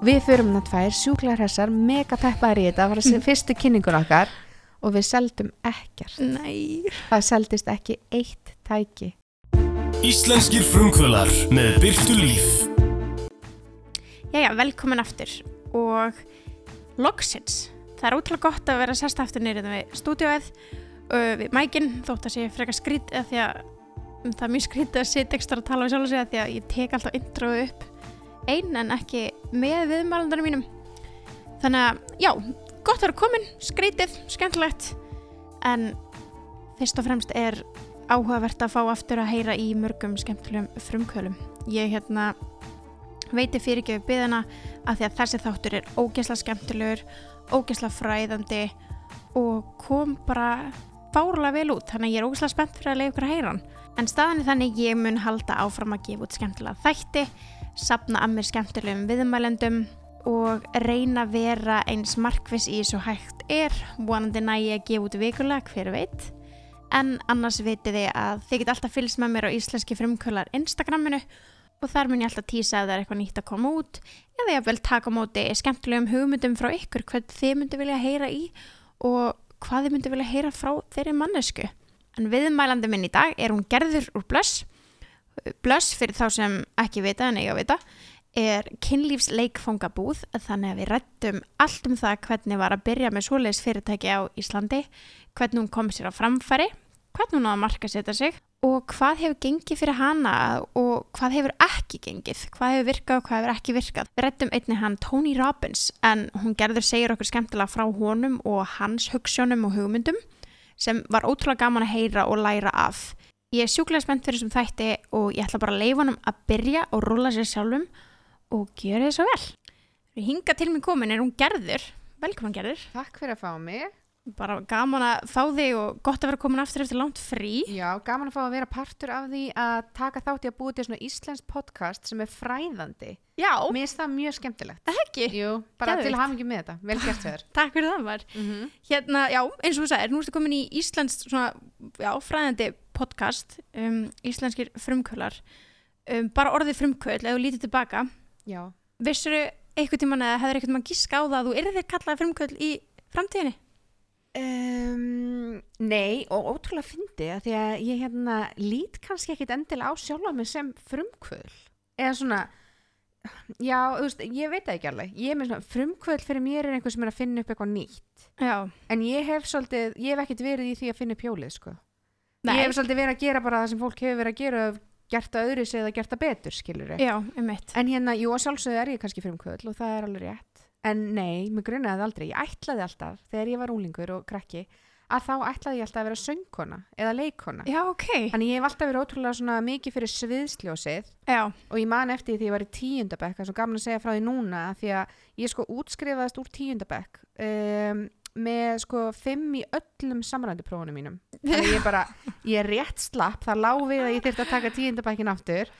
Við förum það tvær sjúklar hressar, mega peppaðar í þetta, það var þessi fyrstu kynningun okkar og við seldum ekkert. Nei. Það seldist ekki eitt tæki. Íslenskir frumkvölar með Byrtu Líf. Jæja, velkomin aftur og loksins. Það er ótrúlega gott að vera sest aftur nýrið við stúdíóið, uh, við mækinn, þótt að sé frekar skrít eða því að um, það er mjög skrítið að sitja ekstra að tala við sjálf og segja því að ég tek alltaf introðu upp einn en ekki með viðmælandarinn mínum. Þannig að, já, gott að vera komin, skrítið, skemmtilegt, en fyrst og fremst er áhugavert að fá aftur að heyra í mörgum skemmtilegum frumkvölum. Ég hérna veiti fyrirgjöfu byðina að því að þessi þáttur er ógeðslega skemmtilegur, ógeðslega fræðandi og kom bara fárlega vel út, þannig að ég er ógeðslega spennt fyrir að leiða ykkur að heyra hann. En staðan er þannig ég mun halda áfram að gefa út skemmtilega þætti, sapna að mér skemmtilegum viðmælendum og reyna að vera eins markviss í svo hægt er, vonandi næ ég að gefa út vikulega, hver veit. En annars vitið þið að þið get alltaf fylgst með mér á Íslenski frumkvölar Instagraminu og þar mun ég alltaf tísa að það er eitthvað nýtt að koma út eða ég vil taka móti skemmtilegum hugmyndum frá ykkur hvað þið myndi vilja heyra í og hvað þið myndi vilja heyra frá þeirri mannesku. En viðmælandi minn í dag er hún gerður úr blöss. Blöss fyrir þá sem ekki vita en eiga að vita er kynlífsleikfangabúð þannig að við rættum allt um það hvernig var að byrja með svoleiðis fyrirtæki á Íslandi, hvernig hún kom sér á framfæri, hvernig hún á að marka setja sig og hvað hefur gengið fyrir hana og hvað hefur ekki gengið, hvað hefur virkað og hvað hefur ekki virkað. Við rættum einni hann Tony Robbins en hún gerður segir okkur skemmtilega frá honum og hans hugssjónum og hugmyndum sem var ótrúlega gaman að heyra og læra af. Ég er sjúklega spennt fyrir þessum þætti og ég ætla bara að leifa honum að byrja og rúla sér sjálfum og gjöra þið svo vel. Við hinga til mig komin er hún Gerður. Velkomin Gerður. Takk fyrir að fá mig. Bara gaman að fá þig og gott að vera komin aftur eftir langt frí. Já, gaman að fá að vera partur af því að taka þátt í að búið til svona íslensk podcast sem er fræðandi. Já, Mér finnst það mjög skemmtilegt. það ekki. Jú, bara Geðveikt. til hafingi með þetta. Vel gert þér. Takk fyrir það var. mm -hmm. Hérna, já, eins og þú sagðir, nú ertu komin í Íslands svona, já, fræðandi podcast, um, íslenskir frumkvölar. Um, bara orðið frumkvöld, þú lítið tilbaka. Já. Vissur eitthvað tíman eða hefur eitthvað mann gíska á það að þú yrðir kallað frumkvöld í framtíðinni? Um, nei, og ótrúlega fyndi að því að ég hérna lít kannski ekkit endilega á sjálfa mig sem frumkvöld eða svona já, þú veist, ég veit það ekki alveg ég er með svona, frumkvöld fyrir mér er einhver sem er að finna upp eitthvað nýtt Já. en ég hef svolítið, ég hef ekkit verið í því að finna upp hjólið, sko Nei. ég hef svolítið verið að gera bara það sem fólk hefur verið að gera gert það öðru sig eða gert það betur, skilur Já, um mitt. en hérna, jú, að sjálfsögðu er ég kannski frumkvöld og það er alveg rétt en nei, mér grunaði það aldrei, ég ætlaði alltaf þegar ég var unglingur og krakki að þá ætlaði ég alltaf að vera söngkona eða leikona Já, ok. Þannig ég hef alltaf verið ótrúlega svona mikið fyrir sviðsljósið Já, og ég man eftir því að ég var í tíundabekk, það er svo gaman að segja frá því núna af því að ég sko útskrifaðist úr tíundabekk um, með sko fimm í öllum samrænduprófunum mínum. Þannig ég bara, ég er rétt slapp, það lá við að ég þyrfti að taka tíundabekkin aftur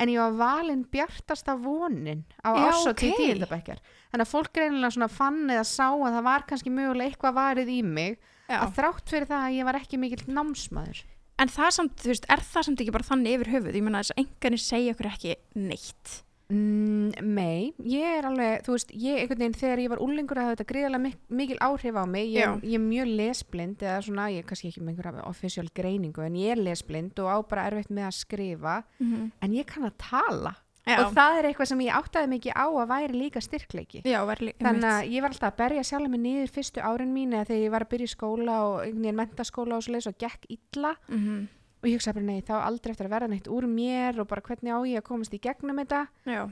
en ég var valinn bjartasta vonin á ásóti ok. okay. tíundabekjar. Þannig að fólk greinilega svona fann eða sá að það var kannski mögulega eitthvað varið í mig já. að þrátt fyrir það að ég var ekki mikill námsmaður. En það samt, þú veist, er það samt ekki bara þannig yfir höfuð? Ég meina þess að enganir segja okkur ekki neitt. Mm, nei, ég er alveg, þú veist, ég einhvern veginn þegar ég var úlingur að hafa þetta gríðarlega mik mikil áhrif á mig, ég, ég er mjög lesblind eða svona, ég er kannski ekki með einhverja official greiningu en ég er lesblind og á bara erfitt með að skrifa, Mm en ég kann að tala. Já, og það er eitthvað sem ég áttaði mikið á að væri líka styrkleiki. já, líka Þannig að ég var alltaf að berja sjálf mig niður fyrstu árin mín eða þegar ég var að byrja í skóla og einhvern veginn mentaskóla og svo leis og gekk illa. Mm -hmm. Og ég hugsaði bara nei, þá aldrei eftir að verða neitt úr mér og bara hvernig á ég að komast í gegnum þetta? Já,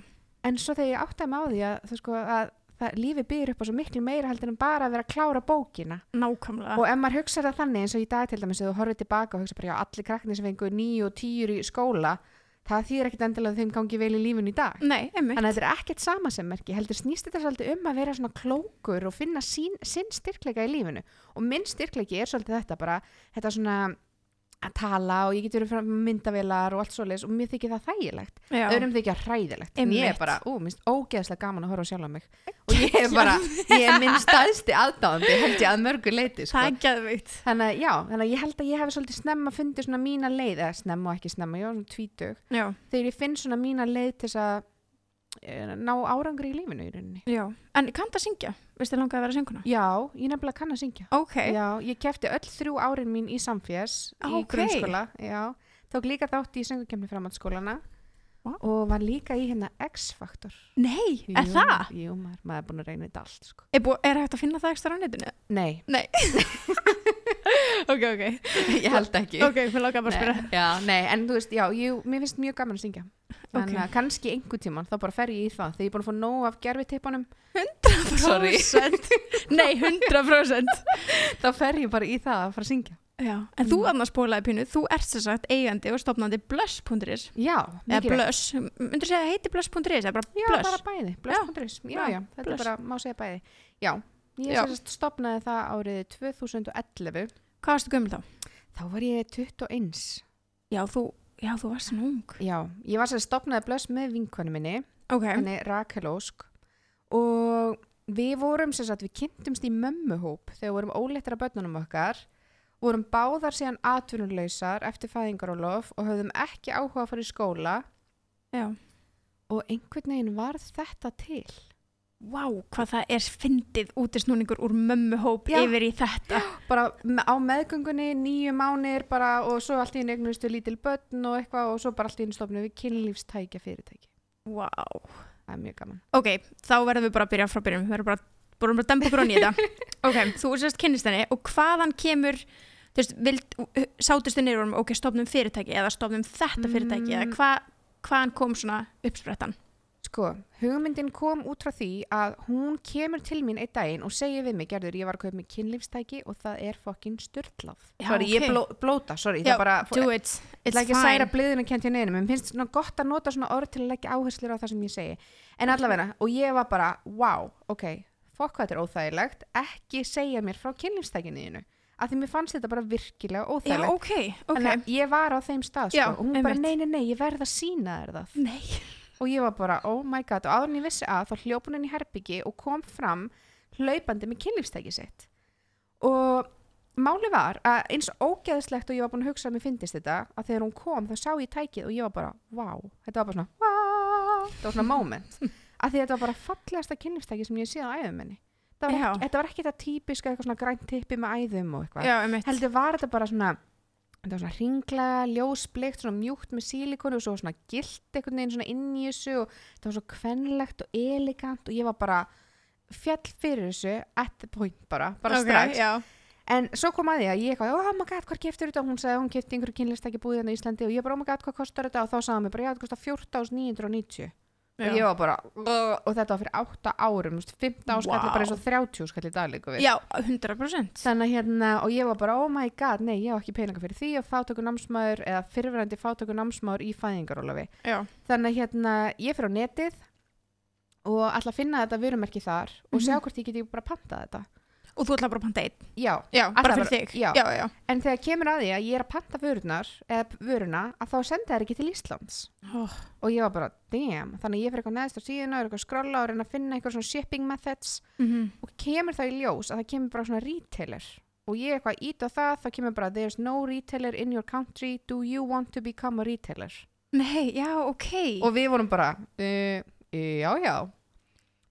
en svo þegar ég áttaði mig á því að, sko, að það, lífi byrður upp á svo miklu meira heldur en bara að vera að klára bókina. Nákvæmlega. og ef maður hugsa það þannig eins og í dag til dæmis þú horfið tilbaka og hugsa bara já allir krakkni sem fengu nýju og tíur í skóla það þýr ekkit endilega að þeim gangi vel í lífun í dag. Nei, þannig að þetta er ekkert sama sem merki heldur snýst þetta svolítið um að vera svona klókur og finna sín, sinn styrkleika í lífinu. Og minn styrkleiki er svolítið þetta bara þetta svona að tala og ég get verið frá myndavélar og allt svoleiðis og mér þykir það þægilegt. Öðrum þykja hræðilegt. En ég er bara, ú, minnst ógeðslega gaman að horfa sjálf á mig. Og ég er bara, ég er minn staðsti aðdáðandi held ég að mörgu leiti sko. Það þannig að já, þannig að ég held að ég hef svolítið snemma fundið svona mína leið, eða snemma og ekki snemma ég var svona tvítug, þegar ég finn svona mína leið til þess að ná árangri í lífinu í rauninni Já. En kanntu að syngja? Veistu þið langaði að vera sönguna? Já, ég nefnilega kann að syngja Ok. Já, ég kefti öll þrjú árin mín í samférs í Ókei. grunnskóla Já, tók líka þátt í söngukemni framhaldsskólana Vá. og var líka í hérna X-faktor Nei, er Jú, það? Jú, maður, maður er búin að reyna þetta allt sko. Er, er hægt að finna það ekstra á netinu? Nei, Nei. ok, ok. ég held ekki Ok, mér langar bara að spyrja. Já, nei, en þú veist, já, ég, mér finnst mjög gaman að syngja Þannig Ok. að kannski einhver tíman þá bara fer ég í það þegar ég er búin að fá nóg af gerfiteipunum 100%. Nei, 100%. þá fer ég bara í það að fara að syngja Já. En þú Mm. annars spólaði pínu, þú ert sem sagt eigandi og stopnandi blöss.is. Já, mikið blöss. Myndur segja heiti blöss.is eða bara Já, blöss? bara bæði, blöss.is Já, Já, já, þetta blöss. er bara, má segja bæði Já, ég Já. sérst stopnaði það árið 2011 Hvað varstu gömul þá? Þá var ég 21 Já, þú, já, þú varst svona ung. Já, ég var sérst stopnaði blöss með vinkonu minni Ok. henni Rakel Ósk og við vorum sem sagt, við kynntumst í mömmuhóp þegar vorum óleittar af börnunum okkar vorum báðar síðan atvinnuleysar eftir fæðingarólof og höfðum ekki áhuga að fara í skóla Já. og einhvern veginn varð þetta til Vá, hvað það er fyndið útisnúningur úr mömmuhóp Já. yfir í þetta. bara á meðgöngunni nýju mánir bara og svo allt í einu eignustu lítil börn og eitthvað og svo bara allt í einu stofnum við kynlífstækja fyrirtæki Vá. það er mjög gaman Ok, þá verðum við bara að byrja frá byrjum. Við verðum bara, bara að dempa grunni í þetta. ok, þú sérst kynnist henni og hvaðan kemur, þú veist, vild, sátust þið niður og vorum, ok, stofnum fyrirtæki eða stofnum þetta fyrirtæki eða Mm. hva, hvaðan kom svona uppsprettan? Sko, hugmyndin kom út frá því að hún kemur til mín einn daginn og segir við mig, gerður, ég var að kaupa mig kynlífstæki og það er fokkin styrlað. Já, sorry, ég bló, blóta, sorry, Já, það bara, Do it, it's ætla ekki að særa fine. bliðinu kent hjá neinu, mér finnst svona gott að nota svona orð til að leggja áherslur á það sem ég segi. En allavega, og ég var bara, wow, ok, fokk hvað þetta er óþægilegt, ekki segja mér frá kynlífstækinu þínu. Af því mér fannst þetta bara virkilega Já, óþægilegt. ok, ok. Þannig að ég var á þeim stað, sko, Já, og hún bara, einmitt. nei, nei, nei, ég verð að sína þér það Nei. Og ég var bara, oh my god og áður en ég vissi að þá hljóp hún inn í herbyggi og kom fram hlaupandi með kynlífstæki sitt. Og máli var að eins ógeðslegt og ég var búin að hugsa að mér fyndist þetta að þegar hún kom þá sá ég tækið og ég var bara, wow þetta var bara svona, wow þetta var svona moment. Að því þetta var bara fallegasta kynlífstæki sem ég séð á æðum henni var, ekki, þetta var ekki þetta típiska eitthvað svona grænt tippi með æðum og eitthvað. Heldur var þetta bara svona þetta var svona ringlega, ljósblikt svona mjúkt með sílikonu og svo svona gilt einhvern veginn svona inn í þessu og þetta var svo kvenlegt og elegant og ég var bara fjall fyrir þessu at the point bara, bara Ok, strax. Já. en svo kom að því að ég eitthvað, oh my god, hvað keftur þetta? Og hún sagði hún kefti einhverju kynlistæki búið hérna í Íslandi og ég bara, oh my god, hvað kostar þetta? Og þá sagði hann mér bara, já, þetta kostar 14.990 og ég var bara, og þetta var fyrir 8 árum, þú veist, 15 áskall wow. bara eins og 30 skall í dag líka við Já, 100%. Þannig hérna, og ég var bara, oh my god, nei, ég hef ekki peninga fyrir því og fátöku námsmaður eða fyrirverandi fátöku námsmaður í fæðingarólafi. Já. Þannig hérna, ég fyrir á netið og að finna þetta vörumerki þar og sjá Mhm. hvort ég geti bara pantað þetta. Og þú ætla bara að panta einn. Já, Já, bara fyrir þig. já. já, já. en þegar kemur að því að ég er að panta vörunar, eða vöruna, að þá senda þær ekki til Íslands. Oh. Og ég var bara, damn, þannig að ég fyrir eitthvað neðst á síðuna og er eitthvað að skrolla og reyna að finna eitthvað svona shipping methods Mm og kemur það í ljós að það kemur bara svona retailer og ég eitthvað ít á það, þá kemur bara there's no retailer in your country, do you want to become a retailer? Nei, já, ok. Og við vorum bara, uh, já, já.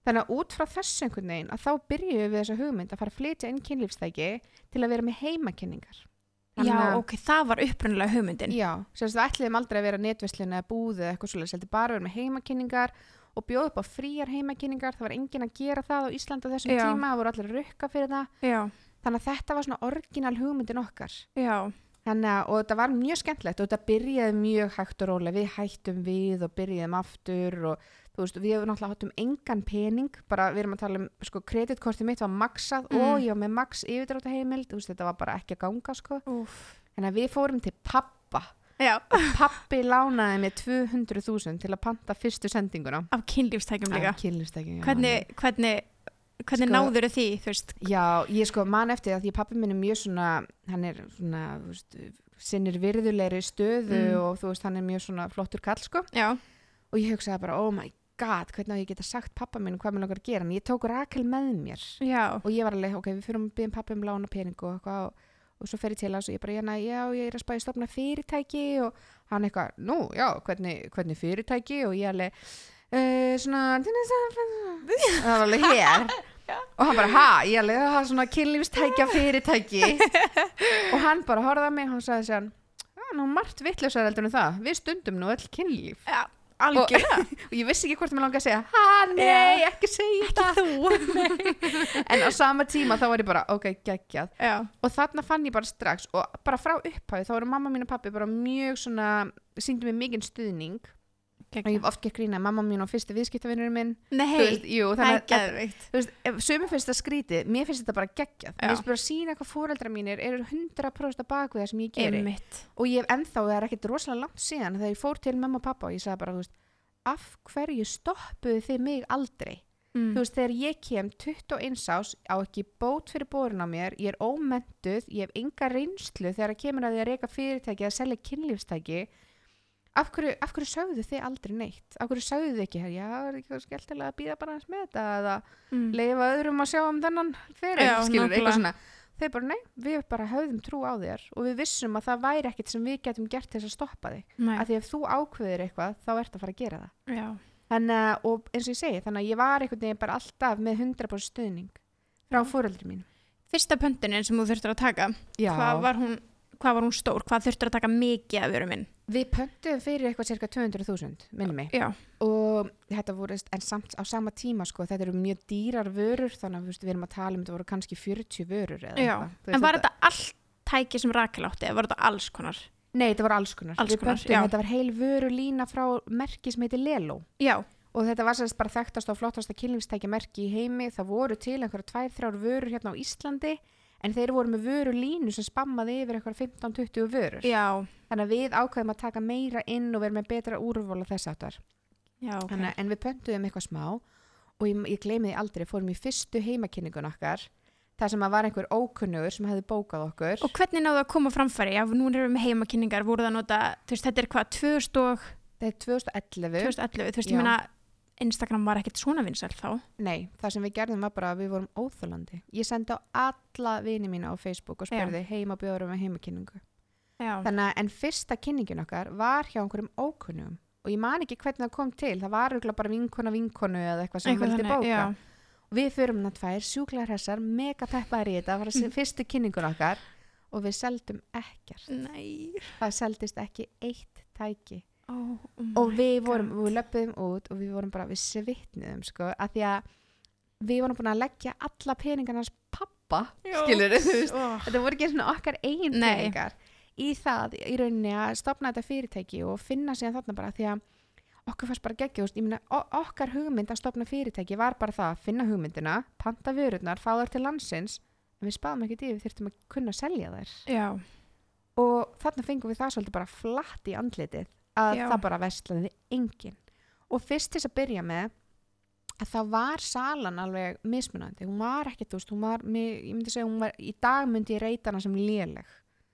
Þannig að út frá þessu einhvern veginn að þá byrjuðum við þessa hugmynd að fara að flytja inn kynlífstæki til að vera með heimakenningar. já, ok, það var upprunalega hugmyndin. Já, sem þess að við ætliðum aldrei að vera netveslun eða búð eða eitthvað svolítið, heldur bara vera með heimakenningar og bjóða upp á fríar heimakenningar, það var enginn að gera það á Íslandi á þessum Já. tíma, það voru allir að rukka fyrir það. Já, Þannig að þetta var svona orginal hugmyndin okkar. já, Þannig að, og þetta var mjög skemmtilegt og þetta byrjaði mjög hægt og rólega, við hættum við og byrjaðum aftur og þú veist, við hefum náttúrulega hátum engan pening, bara við erum að tala um, sko, kreditkortið mitt var maksað Mm. og ég var með maks yfirdráta heimild, þú veist, þetta var bara ekki að ganga, sko. úf. Að við fórum til pappa Já, og pappi lánaði mér 200.000 til að panta fyrstu sendinguna. af kynlífstækjum líka. Hvernig, hvernig, hvernig Sko- náður því, þú veist? Já, ég sko man eftir að því pappi minn er mjög svona, hann er svona, þú veist, sinnir virðulegri stöðu Mm. og þú veist, hann er mjög svona flottur kall, sko. Já, Og ég hugsaði bara, oh my god, hvernig á ég geta sagt pappa minn hvað mér langar að gera. En ég tók Rakel með mér. Já, og ég var alveg, ok, við fyrir að byggja pappi um lána pening og eitthvað og, og svo fer ég til hans og ég bara, já, já, ég er að spæði stopna fyrirtæki. Og hann eitthvað, nú, já, hvernig, hvernig fyrirtæki? Og ég alveg, uh, svona það var alveg hér og hann bara, ha, ég alveg það er svona kynlífstækja fyrirtæki. Og hann bara horfði að mig og hann sagði sér hann nú margt vittlausar heldur en það. Við stundum nú öll kynlíf. Já, algjörlega. og ég vissi ekki hvort mér langaði að segja ha, nei, ekki segja Þú. en á sama tíma þá var ég bara, ok, geggjað Já. og þarna fann ég bara strax og bara frá upphæði þá voru mamma mín og pappi bara mjög svona síndu mig mikinn stuðning og ég hef oft gett grína mamma mín og fyrsti viðskiptavinnur minn Nei, það er að ef sömur finnst það skrítið mér finnst þetta bara geggjað. Mér finnst bara að sína hvað fóreldra mínir eru 100% að baka það sem ég geri. Einmitt. og ég hef ennþá, það er ekkert rosalega langt síðan þegar ég fór til mamma og pappa og ég sagði bara veist, af hverju stoppuðu þið mig aldrei? Mm. veist, þegar ég kem 21 ás á ekki bót fyrir borun á mér ég er ómentuð, ég hef enga reynslu þegar það kemur að af hverju, af hverju sögðu þið aldrei neitt af hverju sögðu þið ekki, já, er ekki skelltilega að býða bara hans með þetta eða Mm. leifa öðrum að sjá um þennan fyrir skilur, eitthvað svona þau bara, nei, við bara höfðum trú á þér og við vissum að það væri ekkert sem við getum gert til þess að stoppa þig Nei. að því ef þú ákveðir eitthvað, þá ert að fara að gera það Já. þannig að, og eins og ég segi, þannig að ég var einhvern veginn bara alltaf með 100% stuðning frá fóreldri mín Fyrsta pöntunin sem þú þurftir að taka, hvað var hún, hvað var hún stór? Hvað þurftir að taka mikið af vörum minn? Við pöntuðum fyrir eitthvað cirka 200.000 minni mig Já. og þetta voru, en samt á sama tíma sko, þetta eru mjög dýrar vörur þannig að við erum að tala um þetta voru kannski 40 vörur eða eitthvað En var þetta allt tæki sem Rakel átti eða var þetta alls konar? Nei, þetta var alls konar. Alls konar, já. Þetta var heil vöru lína frá merki sem heitir Lelo Já. og þetta var sérst bara þekktast og flottasta kynlífstækja merki í heimi. Það voru til einhverja tvær, þrjár vörur hérna á Íslandi en þeir voru með vöru línu sem spammaði yfir einhverja 15-20 vörur. Já. Þannig að við ákveðum að taka meira inn og vera með betra úrvala þess áttar. Já, ok. Þannig, að- en við pöntuðum eitthvað smá og ég, ég gleymi því aldrei, fórum í fyrstu heimakynningun okkar þar sem að var einhver ókunnugur sem hefði bókað okkur. Og hvernig náðu að koma framfæri? Já, nú erum við með heimakynningar, voru það að nota, þú veist, þetta er hvað, 2000 og Þetta er 2011. 2011, þú veist, Já. ég meina, Instagram var ekkert svona vinsæl þá. Nei, það sem við gerðum var bara að við vorum óþólandi. Ég sendi á alla vini mína á Facebook og spurði heima bjóðurum með heimakynningu. Þannig að en fyrsta kynningin okkar var hjá einhverjum ókunnum og ég man ekki hvernig það kom til. Það var bara vinkona vinkonu eða eitthvað sem vildi þannig, bóka. já. Og við förum hann tvær sjúklar hessar, mega peppaðar í þetta, það var fyrstu kynningun okkar og við seldum ekkert. Nei. Það seldist ekki eitt tæki. Oh, oh og við vorum, God. við löpum út og við vorum bara, við svitniðum sko, að því að við vorum búin að leggja alla peningarnas pappa Já. skilur þú veist, Oh. þetta voru ekki svona okkar eigin Nei. peningar í það, í rauninni að stopna þetta fyrirtæki og finna síðan þarna bara því að okkur fannst bara geggja, þú veist, ég meina okkar hugmynd að stopna fyrirtæki var bara það að finna hugmyndina, panta vörurnar, fá þær til landsins en við spáðum ekki því við þurftum að kunna selja þær Já. og þarna fengum við það svolítið bara flatt í andlitið að Já. það bara vestlaði engin og fyrst til þess að byrja með að það var salan alveg mismunandi, hún var ekkert þú veist, hún var, ég myndi segja hún var í dag myndi ég reyta hana sem léleg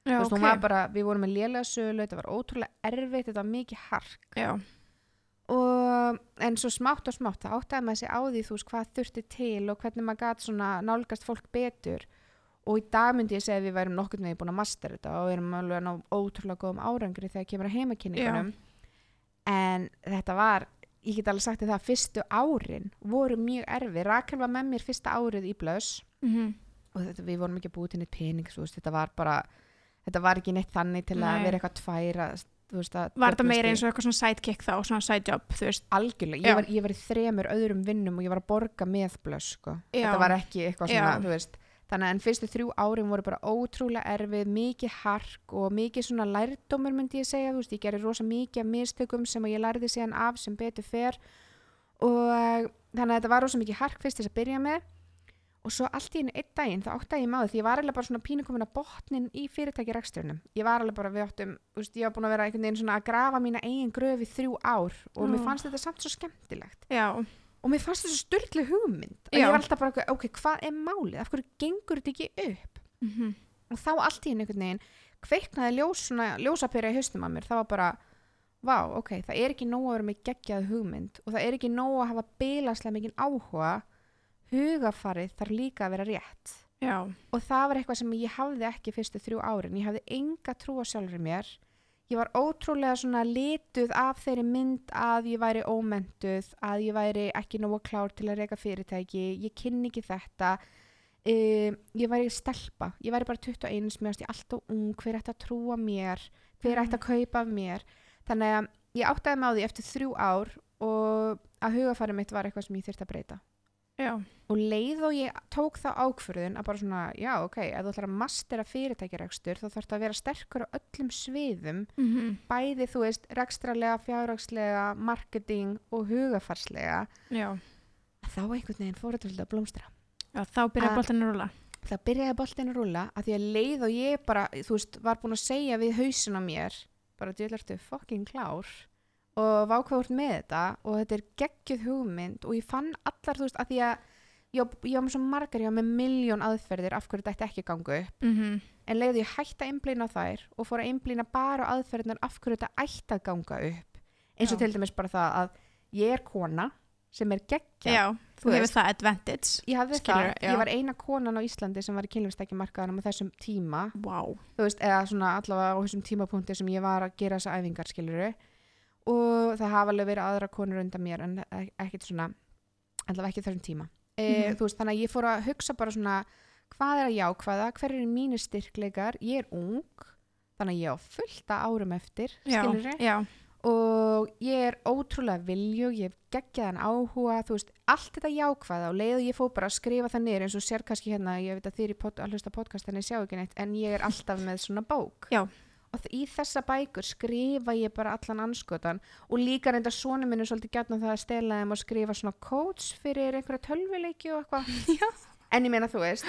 Já, Þú veist, ok. hún var bara, við vorum með lélega sölu þetta var ótrúlega erfitt, þetta var mikið hark Já. og en svo smátt og smátt það áttaði maður sig á því þú veist hvað þurfti til og hvernig maður gæti svona nálgast fólk betur og í dag myndi ég segja að við værum nokkurn veginn búin að master þetta og við erum alveg að ná ótrúlega góðum árangri þegar kemur að heimakynningunum en þetta var ég get alveg sagt það, fyrstu árin voru mjög erfi, Rakel var með mér fyrsta árið í blöss. Mm og þetta, við vorum ekki að búið til neitt pening veist, þetta var bara, þetta var ekki neitt þannig til að Nei. vera eitthvað tværa veist, að Var þetta meira eins og eitthvað svona sidekick þá, svona side job, þú veist? algjörlega, ég var, ég var í þremur öðrum vinnum og ég var að borga með blöss sko. Þannig að en fyrstu þrjú árin voru bara ótrúlega erfið, mikið hark og mikið svona lærdómur myndi ég segja þú veist, ég gerði rosa mikið af mistökum sem að ég lærði síðan af sem betur fer. Og þannig að þetta var rosa mikið hark fyrst þess að byrja með. Og svo allt í einu einn daginn þá áttaði ég maður því ég var alveg bara svona pínu komin að botnin í fyrirtæki reksturinnum ég var alveg bara við áttum, þú veist, ég var búin að vera einhvern veginn svona að grafa mína eigin gröf í þrjú ár og mér fannst þetta samt svo skemmtilegt. Já. Og mér fannst þetta styrkli hugmynd Já. ég var alltaf bara, ok, hvað er málið? Af hverju gengur þetta ekki upp? Mm og þá allt í einu einhvern veginn kveiknaði ljós, svona, ljósapera í haustum að mér. Það var bara, vá, ok, það er ekki nóg að vera með geggjað hugmynd og það er ekki nóg að hafa bilaslega mikinn áhuga. Hugafarið þarf líka að vera rétt. Já. og það var eitthvað sem ég hafði ekki fyrstu þrjú árin. Ég hafði enga trú á sjálfur mér ég var ótrúlega svona lituð af þeirri mynd að ég væri ómentuð, að ég væri ekki nógu klár til að reyka fyrirtæki, ég kynni ekki þetta, um, ég væri stelpa, ég væri bara 21, mér varst ég alltaf ung, hver ætti að trúa mér, hver ætti að kaupa af mér, þannig að ég áttaði mig á því eftir þrjú ár og að hugafæri mitt var eitthvað sem ég þyrfti að breyta Já. og leið og ég tók þá ákförðun að bara svona, já ok, ef þú ætlar að mastera fyrirtækjarekstur þá þarf það að vera sterkur á öllum sviðum Mm bæði þú veist rekstralega, fjárhagslega, marketing og hugafarslega Já. þá einhvern veginn fór þetta svolítið að blómstra Já, þá byrjaði Að- boltinn að rúla. það byrjaði boltinn að rúla að því að leið og ég bara, þú veist, var búin að segja við hausin á mér, bara djöðlartu fucking klár og vákváður með þetta og þetta er geggjuð hugmynd og ég fann allar, þú veist, að því að ég, ég var með svo margar, ég var með miljón aðferðir af hverju þetta ekki að ganga upp. Mm en leiði ég hætti að einblýna þær og fór að einblýna bara aðferðinar af hverju þetta ætti að ganga upp. Eins og Já. til dæmis bara það að ég er kona sem er geggja Já, þú veist. það advantage. ég Skilurðu, það, ég var eina konan á Íslandi sem var í kynlifstækja markaðanum á þessum tíma. Þú veist, eða svona allavega á þessum tímapunkti sem ég var að gera þessa æfingar skiluru og það hafa alveg verið aðra konur undan mér en e- ekkert svona allavega ekki þessum tíma. E, Mhm. þú veist, þannig að ég fór að hugsa bara svona hvað er að jákvæða, hver eru mínir styrkleikar? Ég er ung þannig að ég á fullta árum eftir Já, já, og ég er ótrúlega vilju, ég hef geggjaðan áhuga, þú veist, allt þetta jákvæða og leið og ég fór bara að skrifa það niður eins og sér kannski hérna, ég veit að er í pod, að hlusta á podcast en ég sjá ekki neitt, en ég er alltaf með svona bók. Já. Og í þessa bækur skrifa ég bara allan anskotan og líka reynda svona minn er svolítið gætna það að stela þeim og skrifa svona codes fyrir einhverja tölvuleiki og eitthvað. En ég meina þú veist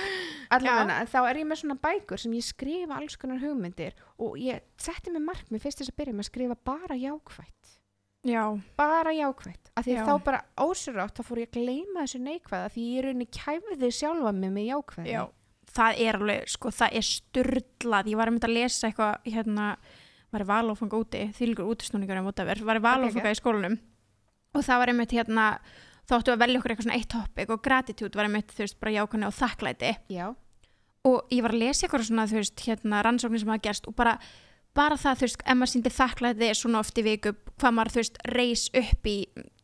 allavega, þá er ég með svona bækur sem ég skrifa alls konar hugmyndir og ég setti mig markmið fyrst þess að byrja með að skrifa bara jákvætt. Já, bara jákvætt. Af því Já. þá bara ósýrátt þá fór ég að gleyma þessu neikvæða því ég er rauninni kæfði sjálfa mig með jákvæði já. Það er alveg, sko, það er sturdlað. Ég var að mynda að lesa eitthvað, hérna, var í valófanga úti, þýlgur útisnúningur um whatever, var í valófanga í skólanum. Og það var einmitt hérna, þá áttu að velja okkur eitthvað svona eitt topic og gratitude var einmitt, þú veist, bara jákvæðni og þakklæti. Já, og ég var að lesa eitthvað svona, þú veist, hérna rannsóknir sem hafa gerst og bara, bara það, þú veist, ef maður síndi þakklæti svona oft í viku, hvað maður, þú veist, reis upp í,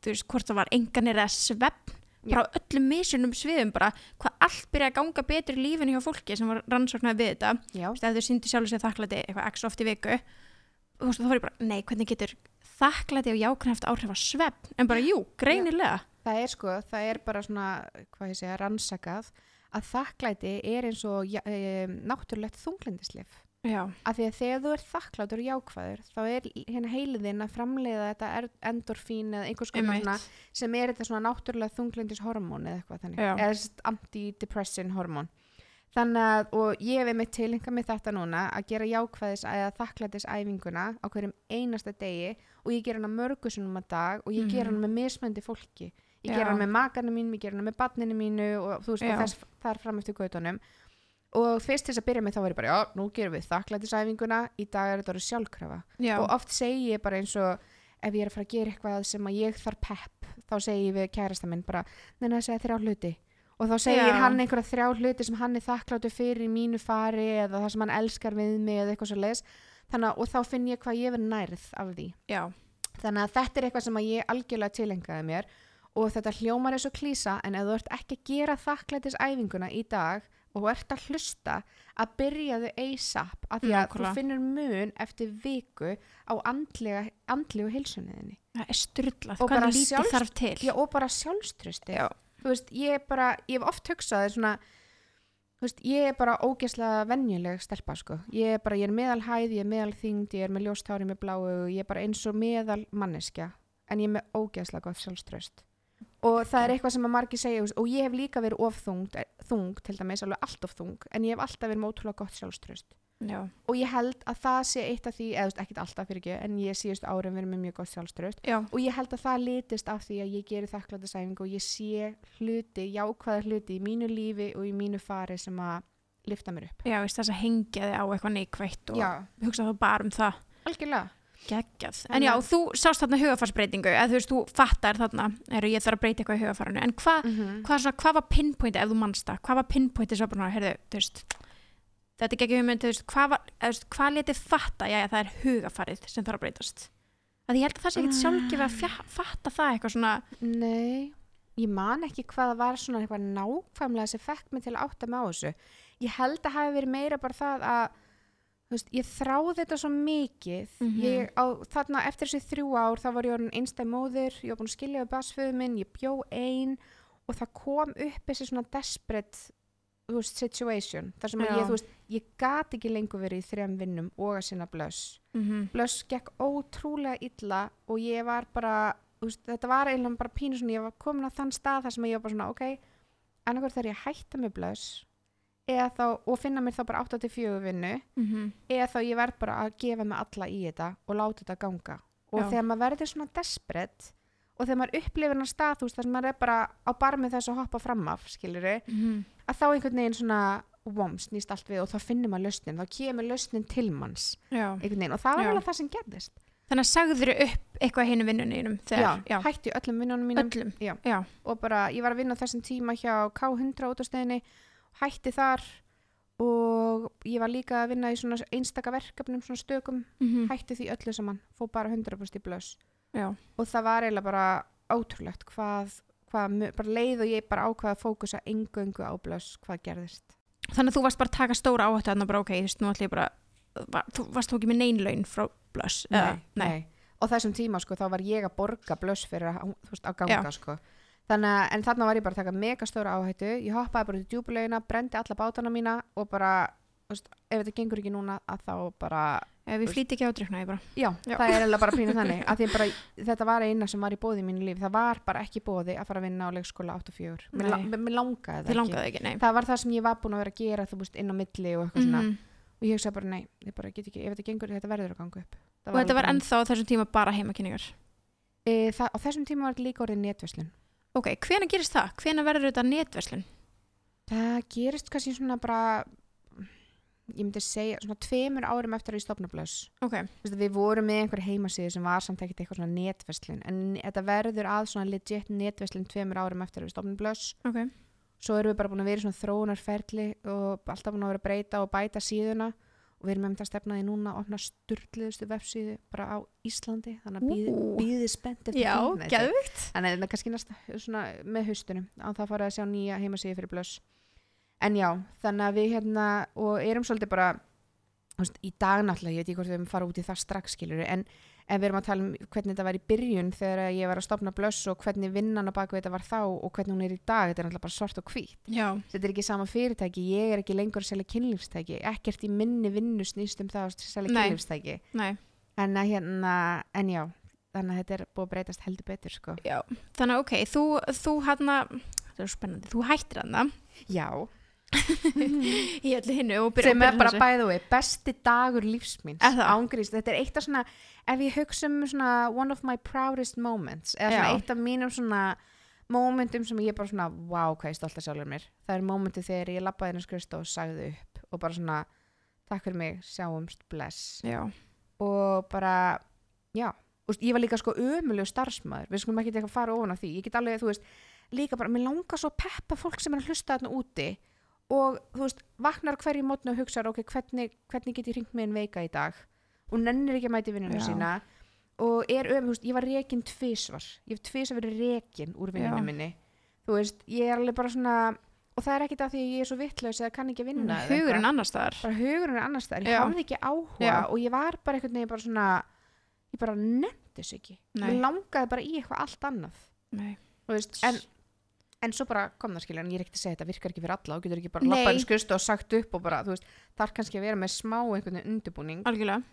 þú veist, hvort það var enganir eða svefn, bara á öllum misunum sviðum bara, hvað allt byrja að ganga betur í lífinu hjá fólki sem var rannsóknar við þetta, já, ef þau síndi sjálfur sér þakklæti eitthvað x oft í viku þú veist, þá var ég bara, nei, hvernig getur þakklæti og jákvæmt áhrif á svefn? En bara, jú, greinilega. Það er sko það er bara svona, hvað ég segja, rannsakað að þakklæti er eins og ja, e, náttúrulegt þunglindislif já, af því að þegar þú er þakklátur og jákvæður þá er hérna heiliðin að framleiða þetta er- endorfín eða einhvers konar sem er þetta svona náttúrulega þunglindishormón eða eitthvað þannig, eða antidepressin hormón. Þannig að, og ég hef einmitt tilenga með þetta núna að gera jákvæðis eða þakklætis æfinguna á hverjum einasta degi og ég gera hana mörgusunum að dag og ég Mhm. gera hana með mismöndi fólki. Ég Já. gera hana með makarnir mínum, ég gera hana með badninu mínu og þú veist, þess þar fram eftir gautunum og fyrst til þess að byrja með þá var ég bara, já, nú gerum við þakklætisæfinguna. Í dag er þetta orðið sjálfkrafa. Já, og oft segi ég bara eins og ef ég er að fara að gera eitthvað sem að ég þarf pepp þá segi ég við kærasta minn bara neina að segja þrjá hluti. Og þá segir Já. hann einhverja þrjá hluti sem hann er þakkláttur fyrir í mínu fari eða það sem hann elskar við mig eða eitthvað svo leis þannig að og þá finn ég hvað ég verð nærð af því. Já, þannig að þetta er eitthvað sem ég algjörlega tilengaði mér. Og þetta hljómar eins og klísa en ef þú ert ekki að gera þakklætisæfinguna í dag og ert að hlusta að byrjaðu ASAP af því að Nákvæmlega. þú finnur mun eftir viku á andlega, andlegu heilsunniðinni það er bara hvað lítið þarf til. Já, og bara sjálfströsti Já. þú veist, ég bara, ég hef oft hugsað svona, þú veist, ég er bara ógeðslega venjuleg stelpa, sko. Ég er bara, ég er meðal hæð, ég er meðal þyngd ég er með ljóstári með bláu, ég er bara eins og meðal manneskja, en ég er með ógeðslega gott sjálfströst og það er eitthvað sem að margir segja, og ég hef líka verið of þungt, eh, þung, til dæmis, alveg allt of þung en ég hef alltaf verið með ótrúlega gott sjálfströst já, og ég held að það sé eitt af því, eða ekkert alltaf fyrir ekki, en ég síðust árum verið með mjög gott sjálfströst já, og ég held að það litist af því að ég geri þakklæðisæfingu og ég sé hluti, jákvæða hluti í mínu lífi og í mínu fari sem að lifta mér upp. já, þess að hengja þig á eitthvað neikvætt og Já, hugsa þá bara um það. Algjörlega. Geggjað, en já, þú sást þarna hugafarsbreytingu, eða þú veist, þú fattar þarna, eru ég þarf að breyta eitthvað í hugafarinu en hvað Mm -hmm. svona, hvað var pinpointi ef þú manst það hvað var pinpointi svo bara, heyrðu, þú veist þetta er ekki hugmynd, þú veist, hvað, hvað letið fatta, já, það er hugafarið sem þarf að breytast að ég held að það sé ekkert Ah. sjálfgef að fjá, fatta það eitthvað svona Nei, ég man ekki hvað það var svona eitthvað nákvæmlega sem fekk mig til að átta mig á þessu. Ég held að hafi verið meira bara það að veist, ég þráði þetta svo mikið. Mhm. Ég á þarna eftir þessi þrjú ár þá var ég orðin einstæð móðir, ég var búin að skilja við basföðu minn, ég bjó ein og það kom upp þessi svona desperate veist, situation. Þar sem ég, þú veist, ég gat ekki lengur verið í þrejum vinnum og að sinna blöss. mm Blöss gekk ótrúlega illa og ég var bara, veist, þetta var eiginlega bara pínu svona, ég var komin á þann stað þar sem ég var bara svona, ok, annarkvært þegar ég hætta með blöss þá, og finna mér þá bara 8-4 vinnu -hmm. eða þá ég verð bara að gefa mig alla í þetta og láta þetta ganga og Já. þegar maður verður svona desperate og þegar maður upplifir hann stað, þú veist, þar sem maður er bara á barmið þess að hoppa fram af, skilur Mhm. að þá einhvern veginn svona vom, snýst allt við og þá finnur maður lausnin, þá kemur lausnin til manns já. einhvern veginn og það var Já. alveg það sem gerðist þannig að sagður upp eitthvað hinu vinnunum þegar, já, hætti öllum vinnunum mínum öllum Já. já. og bara, ég var að vinna á þessum tíma hjá K100 útastöðinni hætti þar og ég var líka að vinna í svona einstaka verkefnum, svona stökum Mm hætti því öllu saman, fó bara 100% í blöss já. og það var eiginlega bara ótrúlegt hvað, hvað bara leið og ég bara ákvaða að fókusa engöngu á blöss hvað gerðist þannig að þú varst bara að taka stóra áhættu að bara ok, þú veist, nú ætlum ég bara var, þú varst þú ekki með neinlaun frá blöss eða, nei. og þessum tíma sko þá var ég að borga blöss fyrir að, þú veist, að ganga Já. sko þannig að, en þarna var ég bara að taka megastóra áhættu. Ég hoppaði bara út í djúbulegina, brendi alla bátana mína og bara, veist, ef þetta gengur ekki núna að þá bara, ef við flýti ekki ádrykna ég bara. Já, Já. það er eiginlega bara pínu þannig. Að bara, þetta var eina sem var í bóði í mínu lífi, það var bara ekki bóði að fara að vinna á leikskóla 8-4 mér, mér, langaði það ekki. langaði ekki, nei. Það var það sem ég var búin að vera að gera þú veist, inn á milli og eitthvað svona. Mhm. og ég hugsaði bara, nei, ég bara get ekki, ef þetta gengur þetta verður að ganga upp. Það og þetta var alveg bara- ennþá á þessum tíma bara heimakynningar e, það, á þessum tíma var þetta líka orðið netverslun ok, hvena gerist það? hvena verður þetta netverslun? Það gerist kannski svona bara ég myndi segja svona tveimur árum eftir að ég stopna blöss ok, Vistu, við vorum með einhver heimasíðu sem var samt ekkert eitthvað svona netverslun en þetta verður að svona legit netverslun tveimur árum eftir að við stopnum blöss ok. Svo erum við bara búin að vera svona þróunarferli og alltaf búin að vera að breyta og bæta síðuna og við erum með þetta stefnaði núna að opna sturgliðustu vefsíðu bara á Íslandi þannig að býði, býði spennt eftir því. Að það er kannski næsta svona með haustunum að það fara að sjá nýja heimasíði fyrir blöss. En já, þannig að við hérna og erum svolítið bara veist, í dag náttúrulega, ég veit ekki hvort við erum fara út í það strax skilur en ef við erum að tala um hvernig þetta var í byrjun þegar ég var að stopna blöss og hvernig vinnan á baku þetta var þá og hvernig hún er í dag, þetta er náttúrulega bara svart og hvít. já, Þetta er ekki sama fyrirtæki, ég er ekki lengur að selja kynlífstæki, ekkert í minni vinnu snýst um það að selja kynlífstæki. nei En, að hérna, en já, þannig að þetta er búið að breytast heldur betur sko. já. þannig að ok, þú, þú hann það er spennandi, þú hættir hann Já, í öllu hinnu og byrjar sem er bara bæðu við besti dagur það? ángrís, þetta er eitt af svona ef ég hugsa um svona one of my proudest moments eða svona Já. eitt af mínum svona momentum sem ég bara svona wow, hvað ég stolt að sjálfur mér. Það er momentið þegar ég labbaði inn á skrifst og sagði upp og bara svona takk fyrir mig, sjáumst, bless. Já, og bara, já. Og ég var líka sko ömulegu starfsmæður við skulum ekki eitthvað fara ofan á því. Ég get alveg, þú veist, líka bara, mér langar svo að peppa fólk sem er að hlusta þarna úti og þú veist, vaknar hverju mótnu og hugsaður, ok, hvernig, hvernig get ég hringt með einn veika í dag og nennir ekki að mæti vinnunum sína. Og er veist, ég var rekin tvisvar. Ég hef tvisvar verið rekin úr vinnunum minni. Þú veist, ég er alveg bara svona og það er ekkit af því að ég er svo vittlaus eða kann ekki vinna eitthvað. hugurinn annar staðar. Bara hugurinn er annars staðar, ég hafði ekki áhuga Já. og ég var bara einhvern veginn bara svona ég bara nefndi þessu ekki. Ég langaði bara í eitthvað allt annað. Veist, en, en svo bara kom það skilja en ég er ekkert að segja þetta virkar ekki fyrir alla og getur ekki bara Nei. lappaði skust og sagt upp og bara, þú veist, þarf kannski að vera með smá einhvern veginn undirbúning. Algjörlega